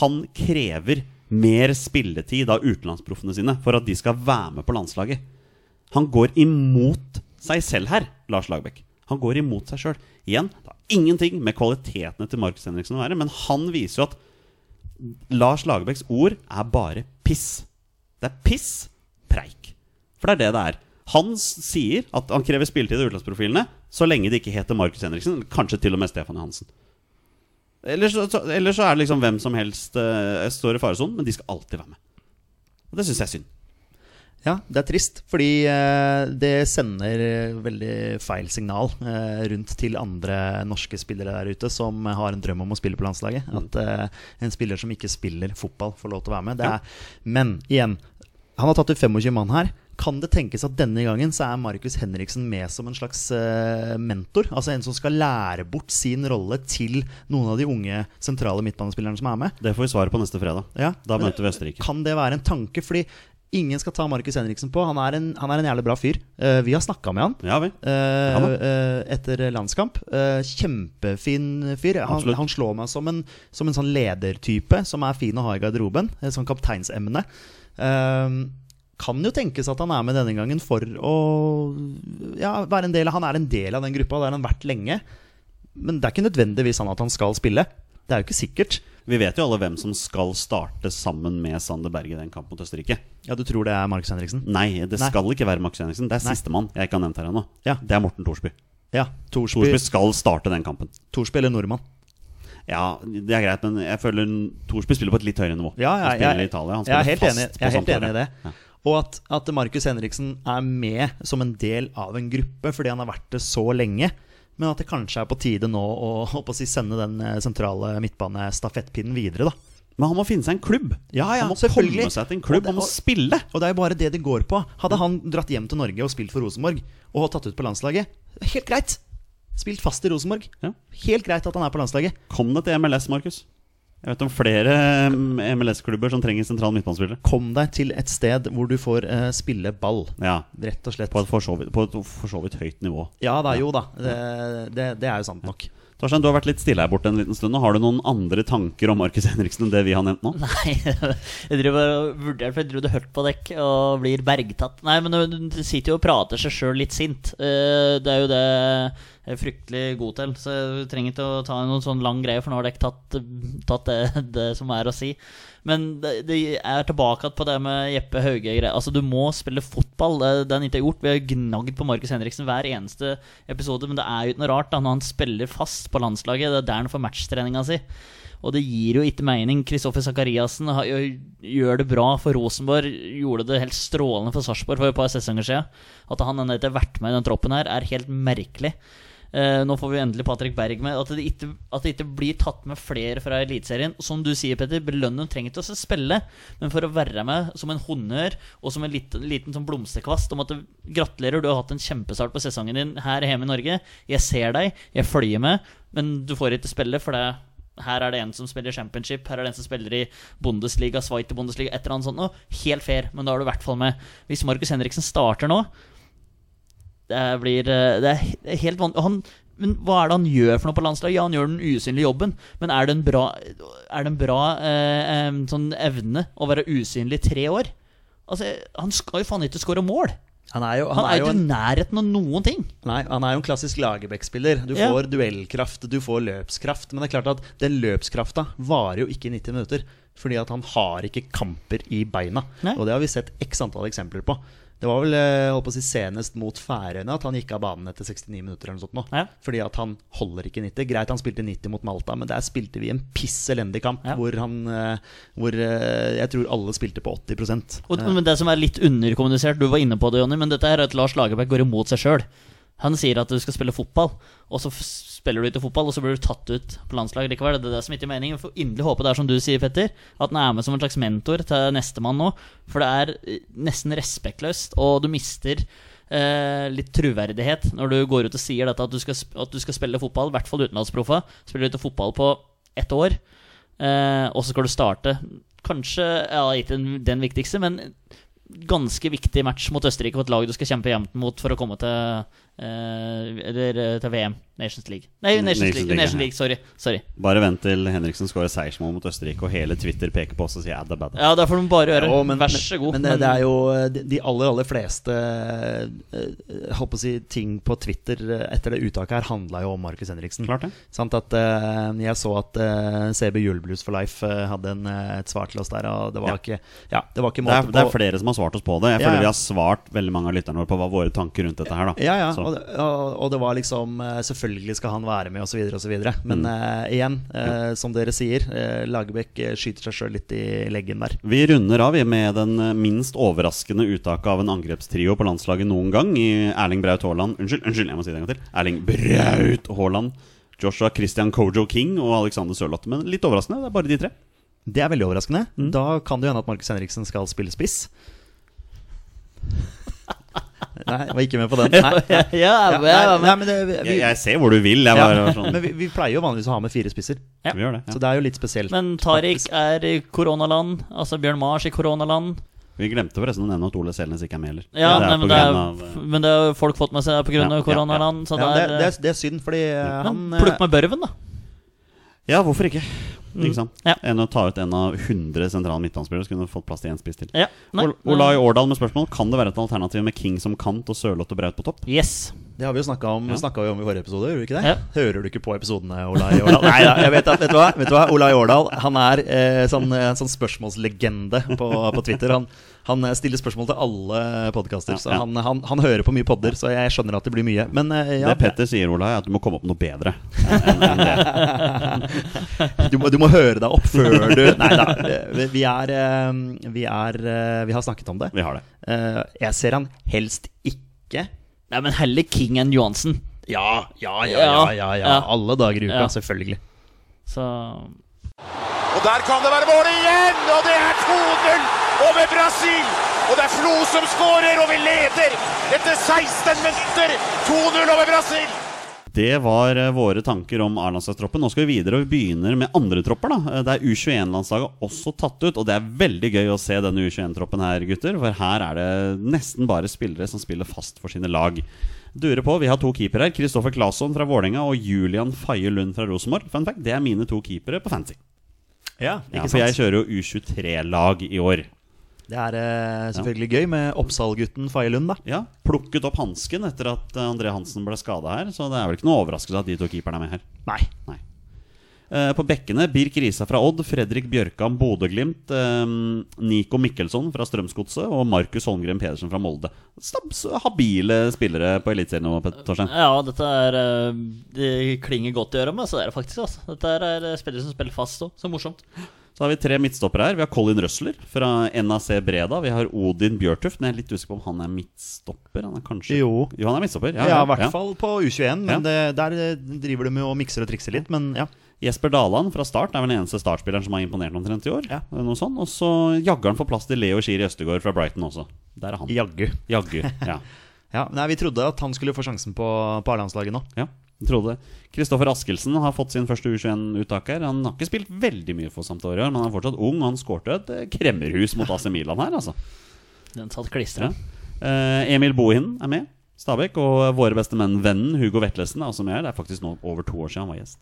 Han krever mer spilletid av utenlandsproffene sine for at de skal være med på landslaget. Han går imot seg selv her, Lars Lagerbäck. Han går imot seg sjøl. Igjen, det har ingenting med kvalitetene til Markus Henriksen å være, men han viser jo at Lars Lagerbäcks ord er bare piss. Det er piss, preik. For det er det det er. Han sier at han krever spilletid av utenlandsprofilene så lenge det ikke heter Markus Henriksen, kanskje til og med Stefan Johansen. Eller så, så, så er det liksom hvem som helst eh, står i faresonen, men de skal alltid være med. Og det syns jeg er synd. Ja, det er trist, fordi eh, det sender veldig feil signal eh, rundt til andre norske spillere der ute som har en drøm om å spille på landslaget. At eh, en spiller som ikke spiller fotball, får lov til å være med. Er, men igjen, han har tatt ut 25 mann her. Kan det tenkes at denne gangen så er Markus Henriksen med som en slags eh, mentor? Altså en som skal lære bort sin rolle til noen av de unge sentrale midtbanespillerne som er med? Det får vi svaret på neste fredag. Ja. Da møter vi Østerrike. Kan det være en tanke? Fordi ingen skal ta Markus Henriksen på. Han er en, han er en jævlig bra fyr. Eh, vi har snakka med han. Ja Ja eh, etter landskamp. Kjempefin fyr. Han, han slår meg som en, som en sånn ledertype som er fin å ha i garderoben. Et sånn kapteinsemne. Kan jo tenkes at han er med denne gangen for å ja, være en del av Han er en del av den gruppa, det har han vært lenge. Men det er ikke nødvendigvis sånn at han skal spille. Det er jo ikke sikkert. Vi vet jo alle hvem som skal starte sammen med Sander Berge i den kampen mot Østerrike. Ja, Du tror det er Markus Henriksen? Nei, det Nei. skal ikke være Markus Henriksen. Det er sistemann jeg ikke har nevnt her ennå. Ja. Det er Morten Thorsby. Ja. Torsby, Thorsby skal starte den kampen. Torsby eller nordmann. Ja, det er greit, men jeg føler Thorsby spiller på et litt høyere nivå. Ja, ja, han spiller jeg- i Italia. Han jeg er helt fast enig, jeg er helt enig i det. Ja. Og at, at Markus Henriksen er med som en del av en gruppe fordi han har vært det så lenge. Men at det kanskje er på tide nå å, på å si, sende den eh, sentrale midtbanestafettpinnen videre. da Men han må finne seg en klubb. Ja, ja, han må selvfølgelig. komme seg til en klubb. Det- Han må spille. Og det er jo bare det det går på. Hadde han dratt hjem til Norge og spilt for Rosenborg og tatt ut på landslaget, helt greit. Spilt fast i Rosenborg. Ja. Helt greit at han er på landslaget. Kom deg til MLS, Markus. Jeg vet om flere mm, MLS-klubber som trenger sentral midtbanespillere. Kom deg til et sted hvor du får uh, spille ball. Ja, Rett og slett. på et for så vidt, høyt nivå. Ja da, jo da. Det, det, det er jo sant nok. Torstein, du har vært litt stille her borte en liten stund. og Har du noen andre tanker om Markus Henriksen enn det vi har nevnt nå? Nei, jeg driver og vurderer, for jeg tror du hørte hørt på dekk og blir bergtatt. Nei, men du du sitter jo og prater seg sjøl litt sint. Eh, Det er jo det jeg er fryktelig god til, så jeg trenger ikke å ta noen sånn lang greie, for nå har dere tatt, tatt det, det som er å si. Men det, det er tilbake på det med Jeppe Hauge. Altså Du må spille fotball. Det, det han ikke har gjort. Vi har gnagd på Markus Henriksen hver eneste episode, men det er jo ikke noe rart da når han spiller fast på landslaget. Det er der han får matchtreninga si. Og det gir jo ikke mening. Kristoffer Sakariassen gjør- det bra for Rosenborg. Gjorde det helt strålende for Sarpsborg for et par sesonger siden. At han ennå ikke har vært med i den troppen her, er helt merkelig. Eh, nå får vi endelig Patrick Berg med. At det, ikke, at det ikke blir tatt med flere fra Eliteserien. Som du sier, Petter, Belønnen trenger ikke å spille, men for å være med som en honnør og som en liten, liten sånn blomsterkvast om at du, gratulerer, du har hatt en kjempestart på sesongen din her hjemme i Norge. Jeg ser deg, jeg følger med, men du får ikke spille, for det her er det en som spiller championship, her er det en som spiller i Bundesliga, Sveiter Bundesliga, et eller annet sånt noe. Helt fair, men da er du i hvert fall med. Hvis Markus Henriksen starter nå, det blir eh, Det er er helt vanlig han, Men hva er det han gjør for noe på landslaget? Ja, han gjør den usynlige jobben, men er det en bra, er det en bra eh, sånn evne å være usynlig i tre år? Altså, Han skal jo faen ikke skåre mål! Han er jo, Han er jo en i nærheten av noen ting. Nei, han er jo en klassisk Lagerbäck-spiller. Du Ja. får duellkraft, du får løpskraft. Men det er klart at den løpskrafta varer jo ikke i 90 minutter. Fordi at han har ikke kamper i beina. Nei. Og det har vi sett x antall eksempler på. Det var vel eh, holdt på å si senest mot Færøyene at han gikk av banen etter 69 minutter. eller noe sånt nå. Ja. Fordi at han holder ikke 90. Greit han spilte 90 mot Malta, men der spilte vi en piss elendig kamp. Ja. Hvor han eh, Hvor eh, jeg tror alle spilte på 80 Og, men det som er litt underkommunisert, du var inne på det, Jonny, men dette er at Lars Lagerbäck går imot seg sjøl. Han sier at du skal spille fotball, og så spiller du ikke fotball, og så blir du tatt ut på landslaget likevel. Det er det som ikke er meningen. Jeg får inderlig håpe det er som du sier, Petter, at han er med som en slags mentor til nestemann nå. For det er eh, nesten respektløst, og du mister eh, litt troverdighet når du går ut og sier dette at du skal, at du skal spille fotball, i hvert fall utenlandsproffa. Spiller du ikke fotball på ett år, eh, og så skal du starte Kanskje ja, ikke den, viktigste, men ganske viktig match mot Østerrike på et lag du skal kjempe jevnt mot for å komme til eh, Eller eh, til VM. Nations League. Nei, Nations, Nations League. League, Nations. League sorry. sorry. Bare vent til Henriksen skårer seiersmål mot Østerrike, og hele Twitter peker på oss og sier adda badda. Ja, det får de bare gjøre. Ja, men, Vær så god. Men, det, det er jo eh, de- aller, aller fleste eh, Jeg holdt på å si ting på Twitter eh, etter det uttaket her handla jo om Markus Henriksen. Klart det. Sant at uh, Jeg så at uh, CB Juleblues for life eh, hadde en, eh, et svar til oss der, og det var Ja. ikke Ja, det var ikke Det er, er, det er flere som har svart oss på det. Jeg Ja, føler ja. vi har svart veldig mange av lytterne våre på hva våre tanker rundt dette her. da ja, ja, Så- og det, og, og det var liksom eh, Selvfølgelig skal han være med, osv., osv. Men Mm. uh, igjen, eh, som dere sier, uh, Lagerbäck skyter seg sjøl litt i leggen der. Vi runder av med den minst overraskende uttaket av en angrepstrio på landslaget noen gang. I Erling Braut Haaland Unnskyld, unnskyld, jeg må si det en gang til. Erling Braut Haaland, Joshua Christian Kojo King og Alexander Sørloth. Men litt overraskende. Det er bare de tre. Det er veldig overraskende. Mm. Da kan det jo hende at Markus Henriksen skal spille spiss. Nei, jeg var ikke med på den. Nei, nei. ja, ja, Ja, ja, nei, men- det, vi, Jeg, jeg ser hvor du vil. Jeg ja, bare, sånn, Men vi, vi pleier jo vanligvis å ha med fire spisser, Ja. Vi gjør det. så det er jo litt spesielt. Men Tariq er i koronaland. Altså Bjørn Mars i koronaland. Vi glemte forresten å nevne at Ole Selnes ikke er med heller. Ja, det nei, men, det er, av, eh, men det har folk fått med seg pga. Ja, koronaland. Så ja, det det, er, det, er, det er synd, fordi eh, han men eh, plukk med børven, da. Ja, hvorfor ikke? Ikke sant? Ja. Enn å ta ut en av 100 sentrale midtbanespillere, så kunne du fått plass til én spiss til. Ja, Olai Årdal med spørsmål Kan det være et alternativ med King som kant og Sørloth og Braut på topp. Yes. Det har vi jo snakka om, Ja. om i forrige episode, Gjør vi ikke det? Ja. Hører du ikke på episodene, Olai Årdal? Nei da, jeg vet, at, vet, du hva? vet du hva? Olai Årdal han er eh, sånn, sånn spørsmålslegende på, på Twitter. Han, han eh, stiller spørsmål til alle podkaster, Ja, ja. han, han, han hører på mye podder, så jeg skjønner at det blir mye. Men eh, ja, Det Petter sier, Ola, er at du må komme opp med noe bedre. enn- enn du, må, du må høre deg opp før du Nei da. Vi, vi er Vi er eh, Vi har snakket om det. Vi har det. Eh, Jeg ser han helst ikke Nei, men heller King enn Johansen. Ja, ja, ja, ja, ja, ja. Ja. Alle dager i uka, Ja. selvfølgelig. Så Og der kan det være mål igjen! Og det er 2-0 over Brasil! Og det er Flo som skårer, og vi leder etter 16 minutter! 2-0 over Brasil! Det var eh, våre tanker om A-landslagstroppen. Nå skal vi videre, og vi begynner med andre tropper. da Eh, Det er U21-landslaget også tatt ut, og det er veldig gøy å se denne U21-troppen her, gutter. For her er det nesten bare spillere som spiller fast for sine lag. Dure på, Vi har to keepere her. Kristoffer Claesson fra Vålerenga og Julian Faye Lund fra Rosenborg. Fun fact, Det er mine to keepere på fancy. Ja, Ja, for jeg kjører jo U23-lag i år. Det er eh, selvfølgelig gøy med Oppsal-gutten Faye Lund, da. Ja, Plukket opp hansken etter at eh, André Hansen ble skada her, så det er vel ikke noe overraskelse at de to keeperne er med her. Nei. Nei. Eh, På bekkene Birk Risa fra Odd, Fredrik Bjørkan Bodø-Glimt, eh, Nico Mikkelsson fra Strømsgodset og Markus Holmgren Pedersen fra Molde. Stabs, habile spillere på Eliteserien nå, Torstein. Ja, dette er eh, Det klinger godt i øret, men så er det faktisk. Altså. Dette er spillere som spiller fast òg. Så morsomt. Så har vi tre midtstoppere her. Vi har Colin Røsler fra NAC Breda. Vi har Odin Bjørtuft, men jeg er litt usikker på om han er midtstopper. Han er kanskje Jo. han er midtstopper. Ja, i hvert fall på U21, men Ja. det, der eh, driver de med å mikser og trikser litt. Men ja. Jesper Daland fra Start er vel den eneste startspilleren som har imponert omtrent i år. Ja. Noe sånt. Og så jagger han for plass til Leo Schiri Østegård fra Brighton også. Der er han. Jaggu. Jaggu. Ja. Ja, nei, vi trodde at han skulle få sjansen på, på A-landslaget nå. ja. Trodde Kristoffer Askelsen har fått sin første U21-uttak her. Han har ikke spilt veldig mye for Sampdoria, men han er fortsatt ung. Og han skårte et eh, kremmerhus mot AC Milan her, altså. Den satt klistra. Ja. Eh, Emil Bohinen er med. Stabæk. Og våre beste menn, vennen Hugo Vetlesen, er også med her. Det er faktisk nå over to år siden han var gjest.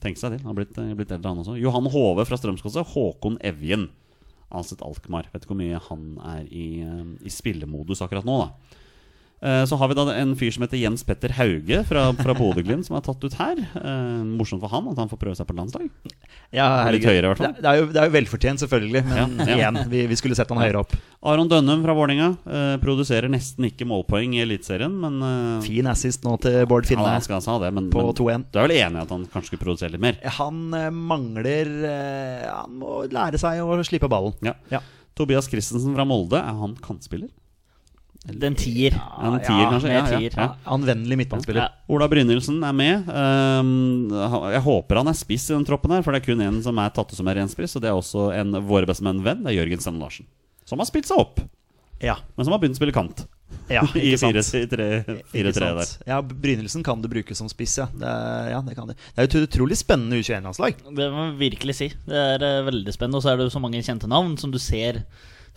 Tenk seg til. Han har blitt, eh, blitt eldre, han også. Johan Hove fra Strømsgodset. Håkon Evjen. Alset Alkmaar. Vet ikke hvor mye han er i, i spillemodus akkurat nå, da. Eh, Så har vi da en fyr som heter Jens Petter Hauge fra, fra Bodø-Glimt, som er tatt ut her. Eh, morsomt for han at han får prøve seg på landslag. Ja, Litt høyere, i hvert fall. Det, er jo, det er jo velfortjent, selvfølgelig, men Ja, ja. igjen, vi, vi skulle sett han høyere opp. Aron Dønnum fra Vålerenga eh, produserer nesten ikke målpoeng i Eliteserien, men eh, Fin assist nå til Bård Finne ja, skal ha det, men, på 2-1. du er vel enig i at han kanskje skulle produsere litt mer? Han eh, mangler eh, Han må lære seg å slippe ballen. Ja. Ja. Tobias Christensen fra Molde, er han kantspiller? Den tier. Er han en tier, kanskje? Ja, ja, tier. ja. Anvendelig midtbanespiller. Ja. Ola Brynildsen er med. Ehm, jeg håper han er spiss i den troppen her, for det er kun én som er tatt ut som er ren spiss, og det er også en våre beste menn-venn. Det er Jørgen Stenne Larsen. Som har spilt seg opp, Ja, men som har begynt å spille kant. ja I ikke sant. 4-3 Ikke der. Ja, Brynildsen kan du bruke som spiss, ja. Det, er- ja, det kan det. Det er et utrolig spennende U21-landslag. Det må jeg virkelig si. Det er eh, veldig spennende. Og så er det jo så mange kjente navn som du ser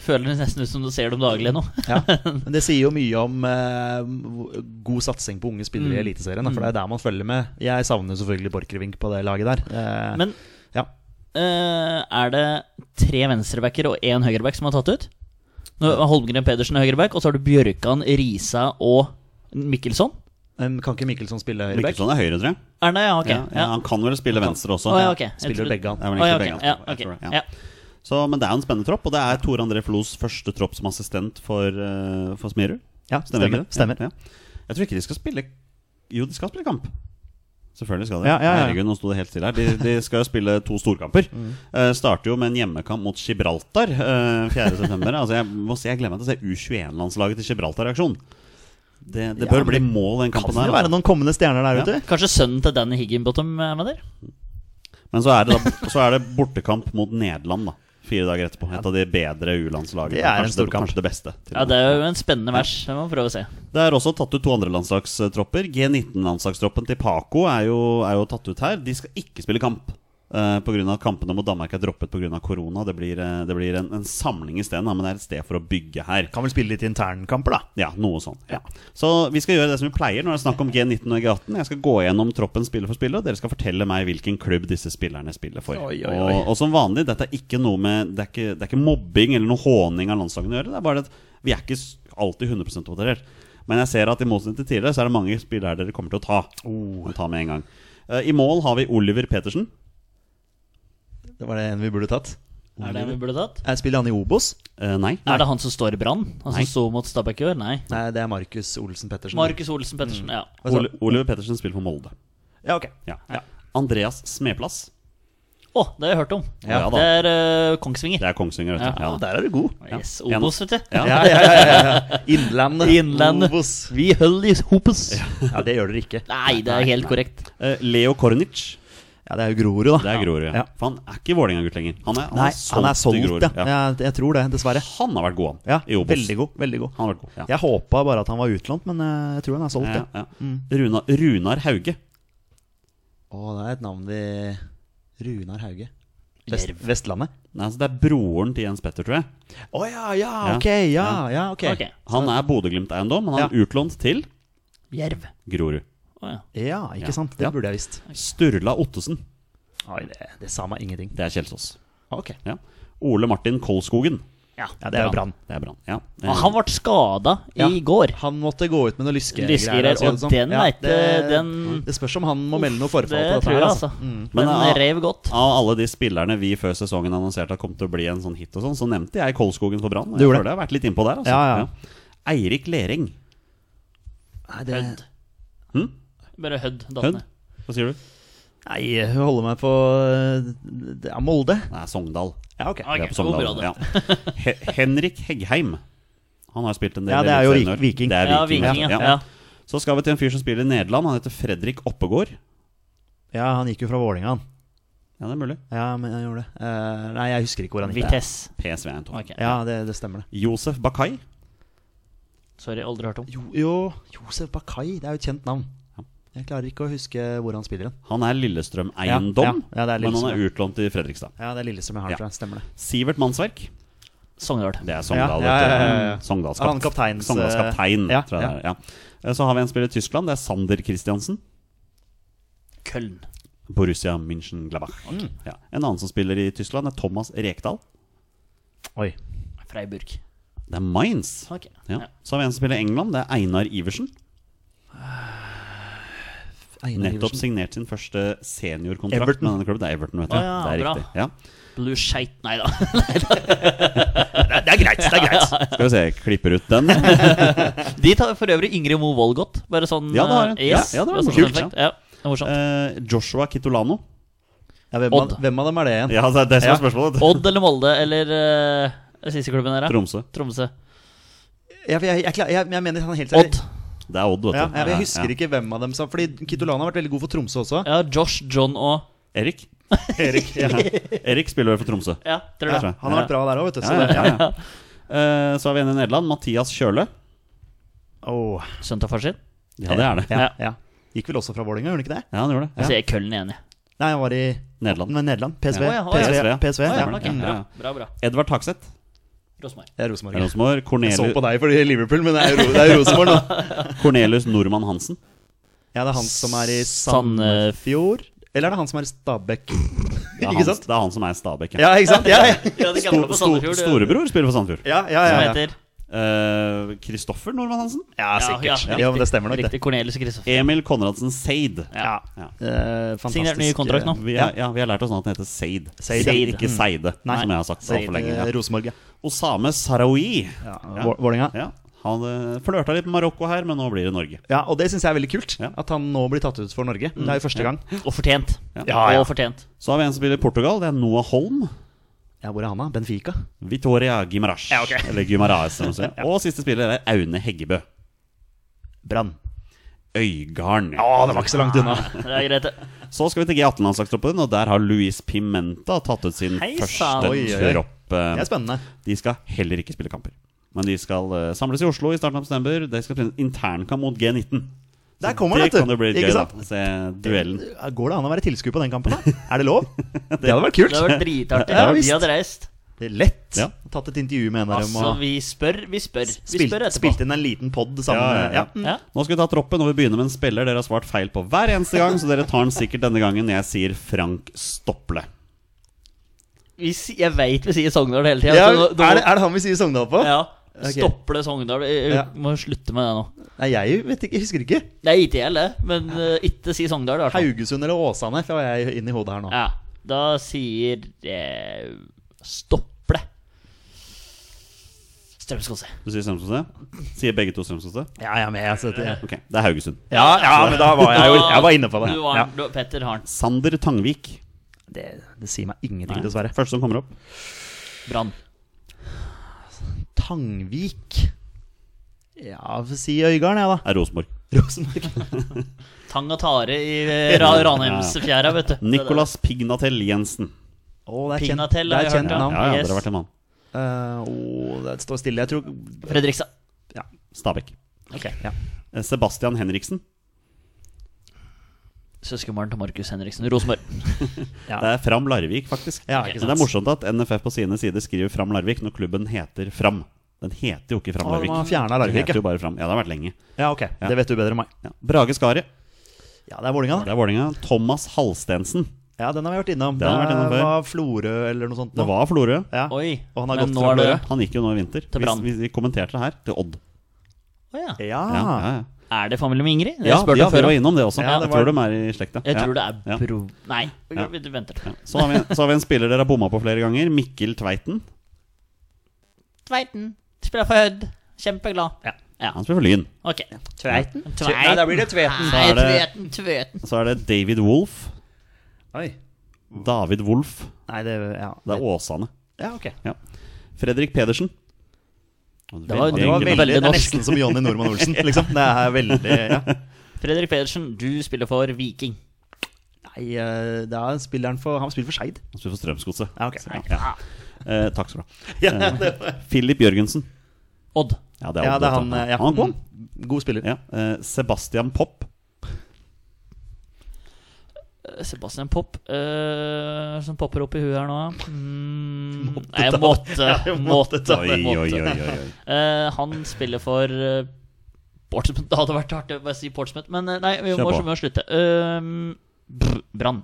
Føler det nesten ut som du ser dem daglig nå. Ja. Men det sier jo mye om eh, god satsing på unge spillere i Eliteserien. For det er der man følger med. Jeg savner selvfølgelig Borchgrevink på det laget der. Eh, Men ja. eh, er det tre venstrebacker og én høyreback som er tatt ut? Nå Holmgren Pedersen er høyreback, og så har du Bjørkan, Risa og Mikkelsson. Men kan ikke Mikkelsson spille høyreback? Mikkelsson er høyre, tror jeg. Er det, ja, ok. Ja, ja, han kan vel spille venstre også. Oh, ja, ok. Jeg Spiller begge han. Vel Å, ja, Så, men det er en spennende tropp, og det er Tor André Flos første tropp som assistent for, uh, for Smerud. Ja, Stemmer, stemmer. stemmer. Ja, ja. Jeg tror ikke de skal spille Jo, de skal spille kamp. Selvfølgelig skal de. Ja, ja, ja. Herregud, nå sto det helt stille her. De, de skal jo spille to storkamper. Mm. Uh, starter jo med en hjemmekamp mot Gibraltar uh, 4.9. altså, jeg må si jeg gleder meg til å se U21-landslaget til Gibraltar i aksjon. Det, det bør bli mål, den Kan det være noen kommende stjerner der Ja. ute? Kanskje sønnen til Danny Higginbottom er med der? Men så er, det da, så er det bortekamp mot Nederland, da. Fire dager etterpå. Et av de bedre U-landslagene. Det er en stor kamp. Kanskje det beste. Ja. Det er jo en spennende vers. Det må vi prøve å se. Det er også tatt ut to andre landslagstropper. G19-landslagstroppen til Paco er jo, er jo tatt ut her. De skal ikke spille kamp. Uh, Pga. av kampene mot Danmark er droppet pga. korona. Det blir, eh, det blir en, en samling isteden, men det er et sted for å bygge her. Kan vel spille litt internkamper, da. Ja, noe sånt. Ja. Så vi skal gjøre det som vi pleier når det er snakk om G19 og G18. Jeg skal gå gjennom troppen spiller for spiller, og dere skal fortelle meg hvilken klubb disse spillerne spiller for. Oi, oi, oi. Og, og som vanlig, dette er ikke noe med Det er ikke, det er ikke mobbing eller noe håning av landslagene å gjøre. Det er bare at vi er ikke alltid 100% oppdatert. Men jeg ser at i motsetning til tidligere, så er det mange spillere dere kommer til å ta. Oh. ta med en gang. Uh, I mål har vi Oliver Petersen. Det var det en vi burde tatt. Er det en vi burde tatt? Jeg spiller han i Obos? Uh, nei. Er det han som står i Brann? Han Nei. som sto mot Stabæk i år? Nei. Nei, det er Markus Olsen Pettersen. Markus Olsen Pettersen. Ja. Hva Oliver Pettersen spiller for Molde. Ja, ok. Ja. Andreas Smeplass. Å, det har jeg hørt om. Ja, det er uh, Kongsvinger. Det er Kongsvinger, vet du. Ja. Ja. Ja, der er du god. Yes, Obos, vet du. Ja. Ja, ja, ja, ja, ja. Innlandet. Innlandet. Obos. Vi holder i hopus. Ja, det gjør dere ikke. Nei, det er helt korrekt. Uh, Leo Kornic. Ja, det er jo Grorud, da. Det er Grorud, ja. Ja. For han er ikke Vålerenga-gutt lenger. Han er, han Nei, er solgt, han er til solgt, Grorud. ja. ja. Jeg tror det, dessverre. Han har vært god, han. Ja, i Obos. Veldig god. veldig god Han har vært god, ja. Jeg håpa bare at han var utlånt, men eh, jeg tror han er solgt. Ja, Ja. ja. Runa, Runar Hauge. Å, det er et navn vi Runar Hauge. Vest, Vestlandet? Nei, altså, det er broren til Jens Petter, tror jeg. Å ja, ja, Ja. ok. Ja, ja, ok. Ok. Han er Bodø-Glimt-eiendom, men han er utlånt til Jerv. Grorud. Å, ja. Ja, ikke Ja. sant. Det Ja. burde jeg visst. Sturla Ottesen. Oi, det, det sa meg ingenting. Det er Kjelsås. Okay. Ja. Ole Martin Kolskogen. Ja, Ja, det er jo Brann. Det er Brann. Ja. Og han ble skada Ja. i går. Han måtte gå ut med noen lyskegreier. Det og den er ikke- det, den- det spørs om han må melde noe forfall Det på dette her. altså. Mm. Men den rev godt. Av alle de spillerne vi før sesongen annonserte at kom til å bli en sånn hit, og sånn, så nevnte jeg Kolskogen for Brann. Jeg føler jeg har vært litt innpå der. Altså. Ja, ja. Eirik Lering. Nei, det, Hødd. Hm? Bare Hødd. datt Hødd? ned. Hva sier du? nei, jeg holder meg på det er Molde. Nei, Sogndal. Ja, ok. Det er på Sogndal. bra, Ja. He Henrik Heggheim. Han har spilt en del Ja, det er jo eliteserien. Viking. Det er Ja, Viking, Viking, ja. ja. Så skal vi til en fyr som spiller i Nederland. Han heter Fredrik Oppegård. Ja, han gikk jo fra Vålinga han. Ja, det er mulig. Ja, men han gjorde det. Eh, nei, jeg husker ikke hvor han gikk. Vitesse. PSV Eindhoven. Ok. Ja, det, det stemmer det. Josef Bakai. Sorry, aldri hørt om. Jo, jo Josef Bakai, det er jo et kjent navn. Jeg klarer ikke å huske hvor han spiller den. Han er Lillestrøm Ja, ja. Eiendom, Ja, det er men han er utlånt i Fredrikstad. Ja, det er Lillestrøm jeg har Ja. det jeg Stemmer det. Sivert Mannsverk. Sogndal. Det er Sogndal. Ja, ja, ja, ja, ja. Ja, kapteins- Sogndals kaptein, ja, tror jeg det er. Ja. Eh, Så har vi en spiller i Tyskland. Det er Sander Christiansen. Køln. Borussia München-Glabach. Mm. Ja. En annen som spiller i Tyskland, er Thomas Rekdal. Oi. Freiburg. Det er Mainz. Ok. Ja. Ja. Så har vi en som spiller i England. Det er Einar Iversen. Einar Nettopp signert sin første seniorkontrakt Everton. med denne klubben. Det er Everton, vet du. Ah, ja, det er bra. riktig. Ja. Blue Shite Nei da. Det er greit. det er greit Skal vi se, klipper ut den. De tar for øvrig Ingrid Mo Vollgodt. Bare sånn Ja, det har hun. eh, yes. Ja, ja, det var sånn kult. Ja. Eh, Joshua Kitolano. ja, hvem, av, Odd. hvem av dem er det igjen? Ja, det er det som er spørsmålet. Odd eller Molde eller uh, siste klubben der? Tromsø. Tromsø. Jeg, jeg, jeg, jeg, jeg mener han helt Odd. Det er Odd, vet du. Ja, jeg, jeg husker Ja. ikke hvem av dem som Fordi Kitolano har vært veldig god for Tromsø også. Ja, Josh, John og Erik. Erik. Ja. Erik spiller for Tromsø. Ja, tror Ja, det? han har vært bra der òg, vet du. Så Ja, det, ja, ja. Eh, så har vi en i Nederland. Mathias Kjøle. Oh. Sønnen til far sin? Ja, det er det. ja, Ja. ja. Gikk vel også fra Vålerenga, gjorde han ikke det? Ja, han gjorde det. Jeg Ja. sier Køln igjen, jeg. Nei, han var i Nederland. Nederland. PSV. Ja. PSV, PSV, PSV, Å, ja, ja. ok, bra, bra, bra. Edvard Takseth. Rosenborg. Det er Rosenborg. Cornelius... Jeg så på deg fordi Liverpool, men det er, det er Rosenborg nå. Cornelius Normann Hansen. Ja, det er han som er i Sandefjord. Sandefjord. Eller er det han som er i Stabæk? Det er, ikke han, sant? det er han som er i Stabæk. Ja, ikke sant? Ja, ja. Ja, storebror spiller for Sandefjord. ja, ja, Som ja, Som heter Eh, Kristoffer Normann Hansen. ja sikkert. ja, jo, men det stemmer nok. Riktig. Cornelius Kristoffer. Emil Konradsen Seid. Ja. Ja. Eh. Signert ny kontrakt nå. Vi, er, ja, vi har lært oss nå at den heter Seid. Seid, Seid. Ikke Mm. Seide, Nei. som jeg har sagt Seid, for lenge. eh, Ja. Rosenborg, ja. Osame Sarawi. ja. Ja. Ja, han uh, flørta litt med Marokko her, men nå blir det Norge. Ja, og det syns jeg er veldig kult. Ja. At han nå blir tatt ut for Norge. Det er jo første gang. Og fortjent. Ja. Ja, ja. Og fortjent. Så har vi en som spiller i Portugal. Det er Noah Holm. Ja, Hvor er han, da? Benfica? Victoria Gimaras. Ja, ok. Eller Gimaras. som man. Og siste spiller er Aune Heggebø. Brann. Øygarden. Å, det var ikke så langt unna. Det er greit. Så skal vi til G18-landslagstroppen, og der har Luis Pimenta tatt ut sin Heisa. første. Oi, oi, oi. tropp. eh, Det er spennende. De skal heller ikke spille kamper. Men de skal eh, samles i Oslo i starten av september. De skal spille internkamp mot G19. Der kommer det det, vet kan jo du. bli Ikke gøy, sant? da. Se duellen. Går det an å være tilskuer på den kampen, da? Er det lov? Det hadde vært kult. Det hadde vært dritartig. Ja, Vi hadde reist. Det er lett. Ja. Tatt et intervju med en av dem Altså, vi spør, vi spør. Vi spør etterpå. spilt inn en liten pod sammen Ja, ja, ja. Mm. Ja. Nå skal vi ta troppen, og vi begynner med en spiller dere har svart feil på hver eneste gang, så dere tar den sikkert denne gangen. Jeg sier Frank Stopple. Vi, jeg veit vi sier Sogndal hele tida. Ja, er, det, er det han vi sier Sogndal på? Ja. Ok. det Sogndal. Vi vi Ja. må slutte med det nå. Nei, jeg vet ikke, jeg husker ikke. Det er ikke jeg heller, men uh, ikke si Sogndal. Haugesund eller Åsane får jeg inn i hodet her nå. Ja, da sier eh, Stopple. Strømskose. Du sier Strømskose? Sier begge to Strømskose? Ja, jeg er med. Jeg det, Okay, det er Haugesund. ja, ja, men da var jeg jo jeg var inne på det. Du var, Ja. Du- Petter Harn. Sander Tangvik. Det, det sier meg ingenting, Nei, dessverre. Første som kommer opp. Brann. Tangvik Ja, får si Øygarden, jeg, da. Er Rosenborg. Rosenborg. Tang og tare i eh, Ra Ranheimsfjæra, vet du. Nicolas Pignatell Jensen. Oh, det er kjent, Pignatell det er kjent ja. navn. Ja, ja, Yes. dere har vært en mann. Uh, oh, det står stille. Jeg tror Fredrikstad. Ja. Stabæk. Okay. ja. Eh, Sebastian Henriksen. Søskenbarn til Markus Henriksen. Rosenborg. Ja. Det er Fram Larvik, faktisk. Ja, det er morsomt at NFF på sine sider skriver Fram Larvik når klubben heter Fram. Den heter jo ikke Fram Larvik. heter ja. jo bare Fram. Ja, det har vært lenge. ja, ok. Det vet du bedre enn meg. Ja. Brage Skari. Ja, det er Vålinga da. Det er Vålinga. Thomas Halstensen. Ja, den har vi vært innom. Den har vi vært innom det var Florø eller noe sånt. Det var Florø. ja. Oi. Og han har men gått fra Florø. Han gikk jo nå i vinter. Til Brann. vi, vi kommenterte det her. Til Odd. Å ja. Ja. Ja, ja, ja. Er det familie med Ingrid? Det ja, de ja vi før. var innom det også. Ja, det jeg tror de er i slekta. ja. Jeg Ja. tror det er bro... Nei, Ja. vi venter. Så har, vi, så har vi en spiller dere har bomma på flere ganger. Mikkel Tveiten. Tveiten. Spiller for Hødd. Kjempeglad. Ja. Han spiller for Lyn. Ok. Tveiten? Tveiten. Nei, da blir det Tveten. Nei, er det- Tveten, Tveten. Så er det David Wolff. Oi. David Wolff. Nei, det Ja, Det er Åsane. ja ok. Ja. Fredrik Pedersen. Det var- Det var Veldig veldig, det er norsk. nesten som Jonny Normann Olsen, liksom. Det er veldig ja. Fredrik Pedersen, du spiller for Viking. Nei, eh, det er spilleren for Han spiller for Skeid. Han spiller for Strømsgodset. Ja, okay. Ja. Eh, takk skal du ha. Eh, Philip Jørgensen. Odd. Ja, det er, Ja, Odd, det er han. eh, Ja. Han er god. Mm, God spiller. Ja. Eh, Sebastian Popp. Sebastian Popp, uh, som popper opp i huet her nå. Mm, nei, jeg måtte. måtte, ta Oi, måtte. oi, oi, oi, oi. Eh, han spiller for uh, Portsmouth. Det hadde vært artig å bare si Portsmouth, men eh, nei, vi Kjør må, må slutte. Uh, Brann.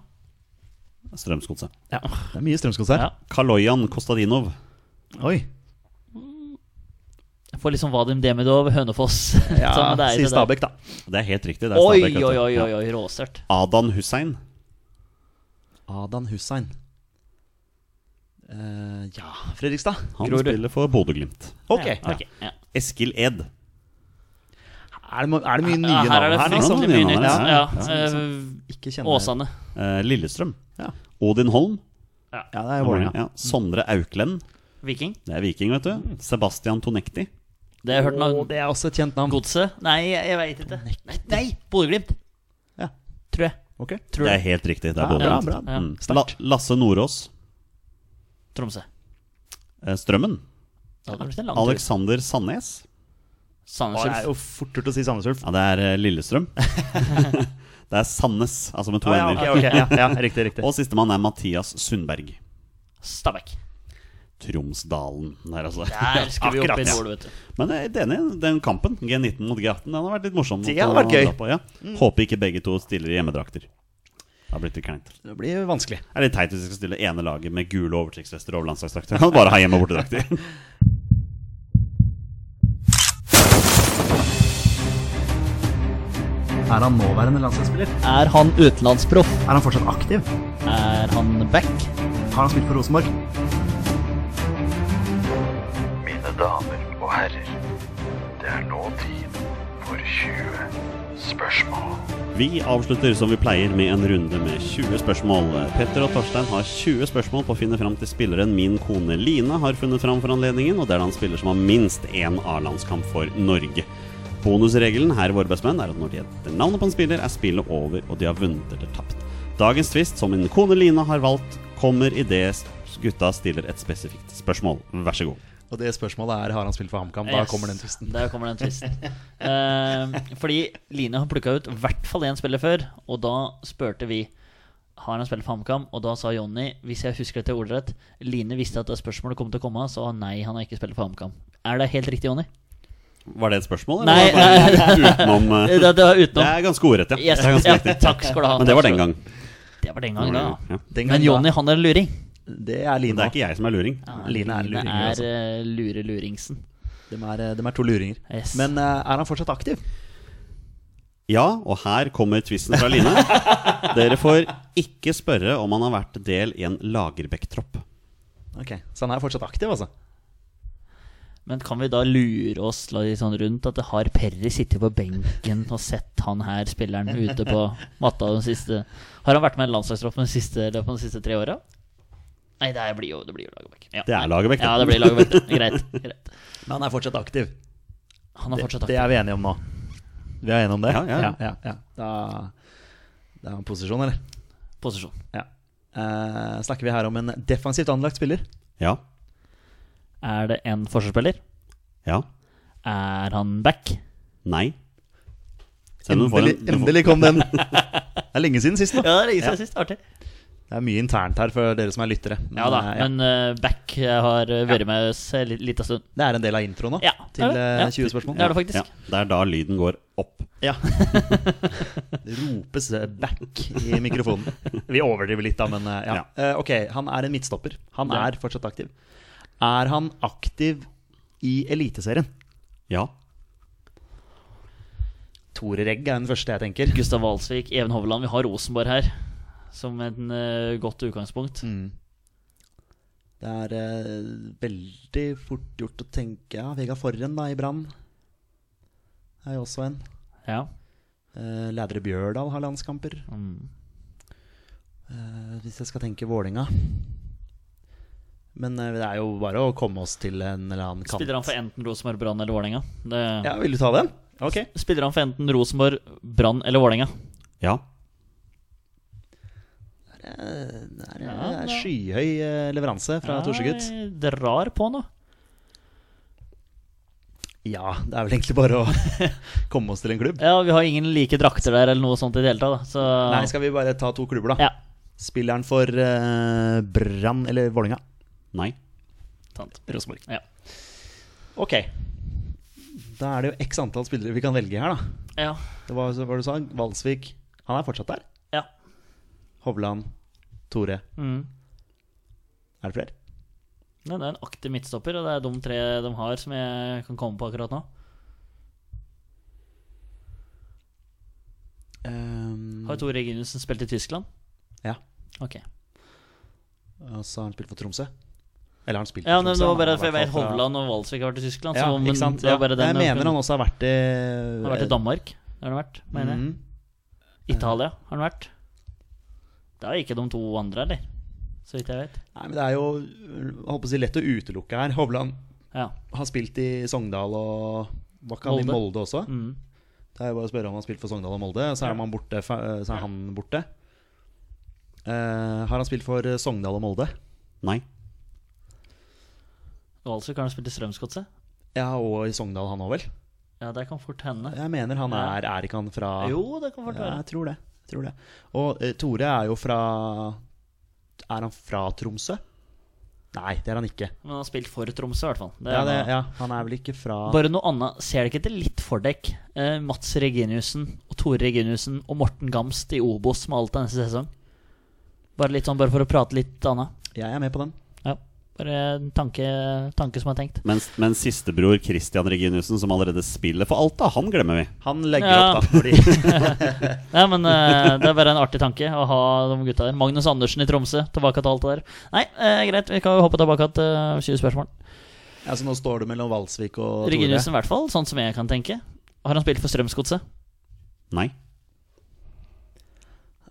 Strømsgodset. Ja. Det er mye Strømsgods her. Ja. Kaloyan Kostadinov. Oi. Jeg får liksom Vadim Demidov, Hønefoss. Ja, Sånn, si. Stabæk, da. Det er helt riktig. Det er Oi, Stabæk, oi, oi, oi, oi råstørt. Adan Hussein. Adan Hussein. Eh, ja Fredrikstad. Han Grorud. spiller for Bodø-Glimt. Ok. Ja, ok, ja. Eskil Ed. Er, det, er det mye nye Ja, her er navn det her, liksom? mye Nye nytt. navn, Ja, ja. eh, Ikke kjenner Åsane. Uh, Lillestrøm. Ja. Odin Holm. Ja, det er Vålerenga. Ja. Sondre Auklend. Viking. Det er Viking, vet du. Sebastian Tonekti. Det har jeg hørt navn. det er også et kjent navn. Godset? Nei, jeg, jeg veit ikke. Nei, nei Bodø-Glimt. Ja. Tror jeg. Okay. Tror Det jeg. er helt riktig. Det er Bodø-Glimt. bra. Ja. Mm. La Lasse Nordås. Tromsø. Eh, Strømmen. Alexander Sandnes. Å, Ulf. det er jo fort gjort å si Sandnes Ulf. Ja, det er eh, Lillestrøm. det er Sandnes, altså med to ja, ender. ok, ok, ja, ja, riktig, riktig. Og sistemann er Mathias Sundberg. Stabæk. Tromsdalen der, altså. Der skal vi opp i nord, vet du. Men jeg er enig, den kampen, G19 mot G18, den har vært litt morsom. Det har vært gøy. dra På, ja. Håper ikke begge to stiller i hjemmedrakter. Det har blitt litt kleint. Det blir vanskelig. Det er litt teit hvis vi skal stille ene laget med gule overtrekksvester og landslagsdrakter. Kan bare ha hjemme- og bortedrakter. Er han nåværende landslagsspiller? Er han utenlandsproff? Er han fortsatt aktiv? Er han back? Har han spilt for Rosenborg? Mine damer og herrer, det er nå tid for 20 spørsmål. Vi avslutter som vi pleier med en runde med 20 spørsmål. Petter og Torstein har 20 spørsmål på å finne fram til spilleren min kone Line har funnet fram for anledningen, og det er da en spiller som har minst én A-landskamp for Norge. Bonusregelen her i Våre bestemenn er at når de heter navnet på en spiller, er spillet over, og de har vunnet eller tapt. Dagens twist, som min kone Line har valgt, kommer idet gutta stiller et spesifikt spørsmål. Vær så god. Og det spørsmålet er har han spilt for HamKam. Da Yes. kommer den twisten. Der kommer den twisten. uh, fordi Line har plukka ut i hvert fall én spiller før, og da spurte vi har han spilt for HamKam, og da sa Jonny, hvis jeg husker dette ordrett Line visste at det spørsmålet kom til å komme, så nei, han har ikke spilt for HamKam. Er det helt riktig, Jonny? Var det et spørsmål? Nei, det utenom eh, Det, det var Det utenom. er ganske ordrett, ja. Yes, Det ganske ja, takk skal du ha. Men det var den gang. Det var den gang, da. Ja. Den Men Jonny, han er luring. Det er Line. Det er ikke jeg som er luring. Ja, Line er luring, er altså. eh, lure-luringsen. De er, de er to luringer. Yes. Men eh, er han fortsatt aktiv? Ja, og her kommer tvisten fra Line. Dere får ikke spørre om han har vært del i en Lagerbäck-tropp. Ok, Så han er fortsatt aktiv, altså? Men kan vi da lure oss sånn rundt at det har Perry sittet på benken og sett han her spilleren ute på matta de siste Har han vært med i en landslagstropp de siste, løpet av de siste tre åra? Nei, det blir jo, det blir jo Lagerbäck. Ja. Det er Lagerbäck, Ja, det blir Lagerbäck. Greit. greit. Men han er fortsatt aktiv. Han er fortsatt Det, det er vi enige om nå. Vi er enige om det? Ja, ja. ja, ja, ja. Da, det er en posisjon, eller? Posisjon. Ja. Eh, snakker vi her om en defensivt anlagt spiller? Ja. Er det en forsvarsspiller? Ja. Er han back? Nei. Endelig, en- får- endelig kom den! Det er lenge siden sist, nå. Ja, det er lenge siden sist. Artig. Det er mye internt her for dere som er lyttere. Ja da, ja. men uh, back har vært vært med oss en liten stund. Det er en del av introen nå, Ja, til det det. eh, Ja. 20 spørsmål. Det er det faktisk. Ja, det er da lyden går opp. Ja. ropes eh, back i mikrofonen. Vi overdriver litt, da, men uh, ja. Ja. Eh, ok, han er en midtstopper. Han Ja. er fortsatt aktiv. Er han aktiv i Eliteserien? Ja. Tore Regg er den første jeg tenker. Gustav Walsvik, Even Hovland. Vi har Rosenborg her som et uh, godt utgangspunkt. Mm. Det er uh, veldig fort gjort å tenke Ja, Vegard Forren da, i Brann er jo også en. Ja. Uh, Lædre Bjørdal har landskamper. Mm. Eh, hvis jeg skal tenke Vålinga Men eh, det er jo bare å komme oss til en eller annen kant. Spiller han for enten Rosenborg, Brann eller Vålerenga? Det... Ja, Vil du ta den? Ok. Spiller han for enten Rosenborg, Brann eller Vålerenga? Ja. Det er, det er, det er skyhøy eh, leveranse fra Torsegutt. jeg Drar på nå. Ja, det er vel egentlig bare å komme oss til en klubb. Ja, vi har ingen like drakter der eller noe sånt i det hele tatt. Så Nei, skal vi bare ta to klubber, da? Ja. Spiller han for uh, Brann eller Vålinga? Nei. sant. Rosenborg. Ja. Ok. Da er det jo x antall spillere vi kan velge her, da. ja. Det var hva du sa, Valsvik. Han er fortsatt der. ja. Hovland, Tore. Mm. Er det flere? Nei, Det er en aktiv midtstopper, og det er de tre de har som jeg kan komme på akkurat nå. Um, Har Tore Reginussen spilt i Tyskland? Ja. Ok. Og så har han spilt for Tromsø. Eller han spilte Ja, men Tromsø? det var bare Han for jeg vet Hovland og Valsvik har vært i Tyskland. Ja, så, men ikke sant? Ja. bare den, jeg mener han også har vært i Han har vært i Danmark. Det har han vært, mener jeg. Italia har han vært. Det er ikke de to andre, eller? Så vidt jeg vet. Nei, men det er jo jeg holdt å si, lett å utelukke her. Hovland Ja. har spilt i Sogndal og Var ikke han i Molde. Molde også? Mm. Det er jo bare å spørre om han har spilt for Sogndal og Molde, så er, man borte, så er han borte. Uh, har han spilt for Sogndal og Molde? Nei. Valsvik har han spilt i Strømsgodset. Ja, og i Sogndal han òg, vel? Ja, det kan fort hende. Jeg mener han er Er ikke han fra Jo, det kan fort Ja, jeg tror det. Jeg tror det. Og eh, Tore er jo fra Er han fra Tromsø? Nei, det er han ikke. Men han har spilt for Tromsø, i hvert fall. Det Ja, det, noe- ja, Han er vel ikke fra Bare noe annet. Ser dere ikke det litt for dere? Eh, Mats Reginiussen og Tore Reginiussen og Morten Gamst i Obos med alt av neste sesong? Bare litt sånn, bare for å prate litt annet. Jeg er med på den. Bare en tanke, tanke som er tenkt. Mens, men sistebror Christian Reginiussen, som allerede spiller for Alta, han glemmer vi. Han legger Ja. opp, da. Fordi Nei, men uh, Det er bare en artig tanke å ha de gutta der. Magnus Andersen i Tromsø, tilbake til alt det der. Nei, uh, greit, vi kan jo hoppe tilbake til uh, 20 spørsmål. Ja, Så nå står du mellom Valsvik og Tore. Reginiussen i hvert fall, sånn som jeg kan tenke. Har han spilt for Strømsgodset? Nei.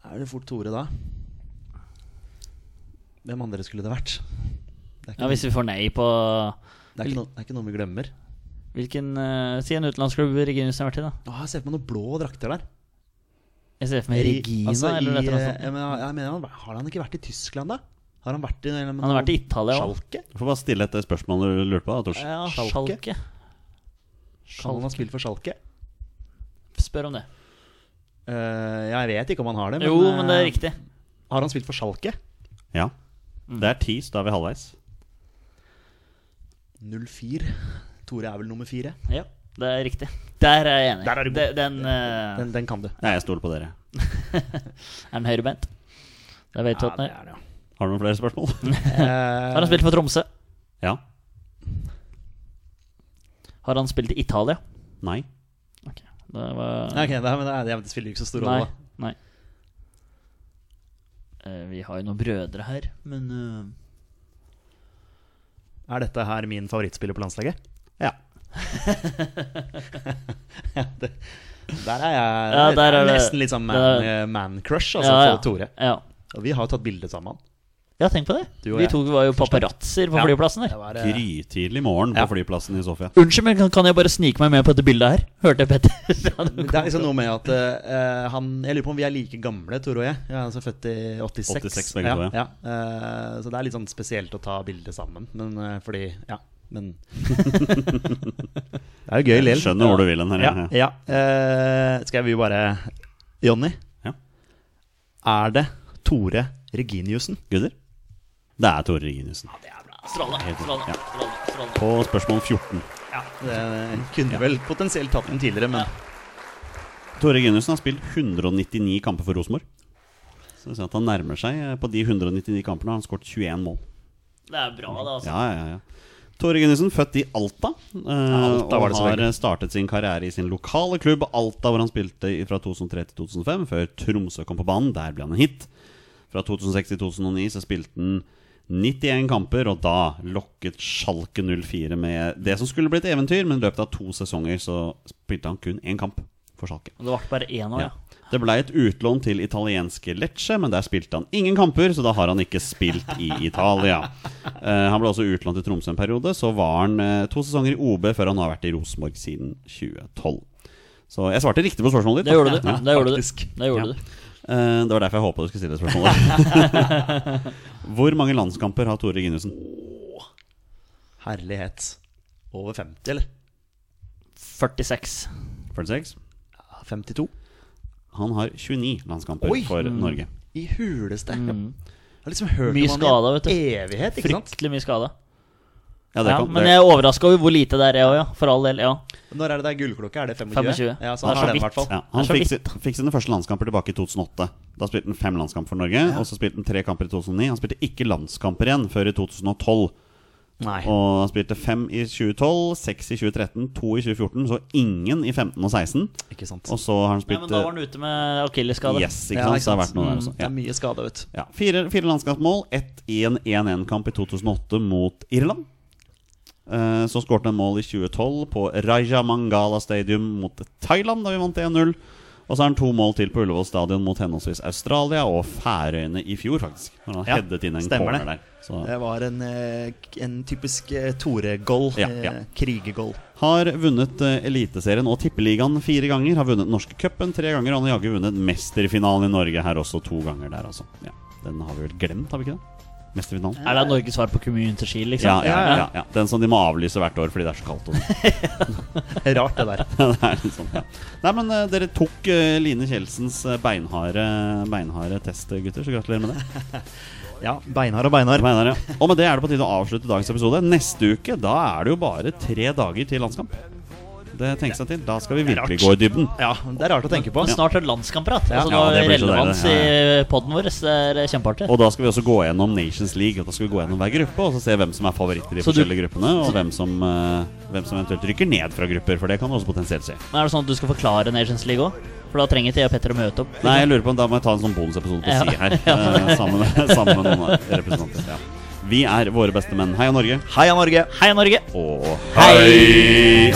Er det fort Tore da? Hvem andre skulle det vært? Ja, Hvis vi får nei på det er ikke, noe, det er ikke noe vi glemmer. Hvilken uh, Si en utenlandsklubb Reginiussen har vært i, da. Åh, jeg ser for meg noen blå drakter der. Jeg ser for meg Regina altså, eller i, eller annet sånt. jeg mener, jeg mener, Har han ikke vært i Tyskland, da? Har han vært i Han har vært i Italia òg. Schalke? Du får bare stille et spørsmål du lurte på. da, Tors. Ja, Schalke. Schalke. Kan han ha spilt for Schalke? Spør om det. Uh, jeg vet ikke om han har det. Men, Jo, men det er eh, riktig. Har han spilt for Schalke? Ja. Mm. Det er ti, så da er vi halvveis. 04. Tore er vel nummer fire? Ja, det er riktig. Der er jeg enig. Der er du god. De- den uh... Den, den kan du. Ja, jeg stoler på dere. er den høyrebeint. Det vet du Ja, det er. det, ja. Har du noen flere spørsmål? Eh, Har han spilt for Tromsø? ja. Har han spilt i Italia? Nei. Ok, det var okay, det, men det, er- det spiller ikke så stor Nei. rolle. Nei. nei. Uh, vi har jo noen brødre her, men eh, Er dette her min favorittspiller på landslaget? Ja. det, der er jeg Ja, der er det- nesten litt sånn man, eh, man-crush altså, ja, ja. for Tore. Ja. Og vi har tatt bilde sammen. Ja, tenk på det. Du og Vi to var jo paparazzoer på Ja. flyplassen der. Var, uh... Grytidlig morgen på flyplassen i Sofia. Unnskyld, men kan- kan jeg bare snike meg med på dette bildet her? Hørte jeg Petter? det er liksom noe med at uh, han Jeg lurer på om vi er like gamle, Tor og jeg. Vi er altså født i 86. 86 begge ja, to, ja. ja. Eh, så det er litt sånn spesielt å ta bilde sammen. Men fordi Ja, men Det er jo gøy likevel. skjønner hvor du vil hen her. Ja, ja. Uh, skal vi bare Jonny, Ja. er det Tore Reginiussen? Gutter? Det er Tore Reginiussen. det er bra. strålende, ja. strålende, strålende. På spørsmål 14. Det kunne vel potensielt tatt den tidligere, men Tore Ginussen har spilt 199 kamper for Rosenborg. Så vi ser at han nærmer seg. eh, På de 199 kampene har han skåret 21 mål. Det er bra, det, altså. Ja, ja, ja. Tore Gunnisen, født i Alta, eh, Alta var og har startet sin karriere i sin lokale klubb Alta, hvor han spilte fra 2003 til 2005, før Tromsø kom på banen. Der ble han en hit. Fra 2006 til 2009 så spilte han 91 kamper, og da lokket Schalke 04 med det som skulle bli et eventyr, men i løpet av to sesonger så spilte han kun én kamp for Schalke. Det ble bare én år, Ja. ja. Det ble et utlån til italienske Lecce, men der spilte han ingen kamper, så da har han ikke spilt i Italia. Uh, han ble også utlånt til Tromsø en periode, så var han uh, to sesonger i OB før han har vært i Rosenborg siden 2012. Så jeg svarte riktig på spørsmålet ditt. Det gjorde du. Ja. Det gjorde du. Det gjorde Ja. Eh, det var derfor jeg håpa du skulle stille spørsmålet. Hvor mange landskamper har Tore Ginussen? Herlighet. Over 50, eller? 46. 46? 52? Han har 29 landskamper Oi! for Norge. I huleste. Jeg har liksom hørt Mye om han i evighet, ikke sant? Fryktelig mye skada. Ja, det Ja, kan, men det, jeg er overraska over hvor lite det er, jeg òg, ja. For all del. Ja. Når er det det er gullklokke? Er det 25? 25. Ja, Det så er han så har den i hvert fall. Ja, Det han er så fikk, sin, fikk sine første landskamper tilbake i 2008. Da spilte han fem landskamper for Norge. Og så spilte han tre kamper i 2009. Han spilte ikke landskamper igjen før i 2012. Nei. Og han spilte fem i 2012, seks i 2013, to i 2014, så ingen i 15 og 16. Ikke sant. Og så har han Nei, spilt men da var han ute med akillesskade. Yes, ikke Ja, sant? Så det har vært noe der også. Det er mye skada, vet du. Ja, fire, fire landskapsmål. ett i en 1-1-kamp i 2008 mot Irland. Eh, Så skåret han mål i 2012 på Raja Mangala Stadium mot Thailand, da vi vant 1-0. Og så har han to mål til på Ullevål stadion mot henholdsvis Australia og Færøyene i fjor, faktisk. Når han Ja, headet inn en stemmer corner det. der. Så Det var en, eh, en typisk eh, Tore-goal. Ja, ja. Krigegoal. har vunnet Eliteserien og Tippeligaen fire ganger. Har vunnet Norske cupen tre ganger. Og han har jaggu vunnet Mesterfinalen i Norge her også to ganger der, altså. Ja, den har vi vel glemt, har vi ikke det? Mesterfinalen. Er det Norges svar på Community Shield, liksom? Ja, ja, ja, ja. Den som de må avlyse hvert år fordi det er så kaldt. Rart, det der. det er litt sånn, ja. Nei, men uh, dere tok uh, Line Kjelsens eh, beinharde, beinharde test, gutter, så gratulerer med det. Ja, Beinar og Beinar. Beinar, ja. Og med det er det på tide å avslutte dagens episode. Neste uke da er det jo bare tre dager til landskamp. Det tenker seg til. Da skal vi virkelig gå i dybden. Ja, det er rart å tenke på. Snart er det landskamprat. Altså, Ja, det relevans deilig. i poden vår. Det er kjempeartig. Og da skal vi også gå gjennom Nations League. Og da skal vi gå gjennom hver gruppe og så se hvem som er favoritter i de forskjellige du- gruppene, og hvem som, uh, hvem som eventuelt rykker ned fra grupper. For det kan du også potensielt se. Men Er det sånn at du skal forklare Nations League òg? For da trenger ikke jeg og Petter å møte opp. Nei, jeg lurer på om da må jeg ta en sånn bonusepisode på si her. eh, sammen, sammen med noen representanter. Ja. Vi er våre beste menn. Heia Norge. Heia Norge! Heia Norge! Og hei!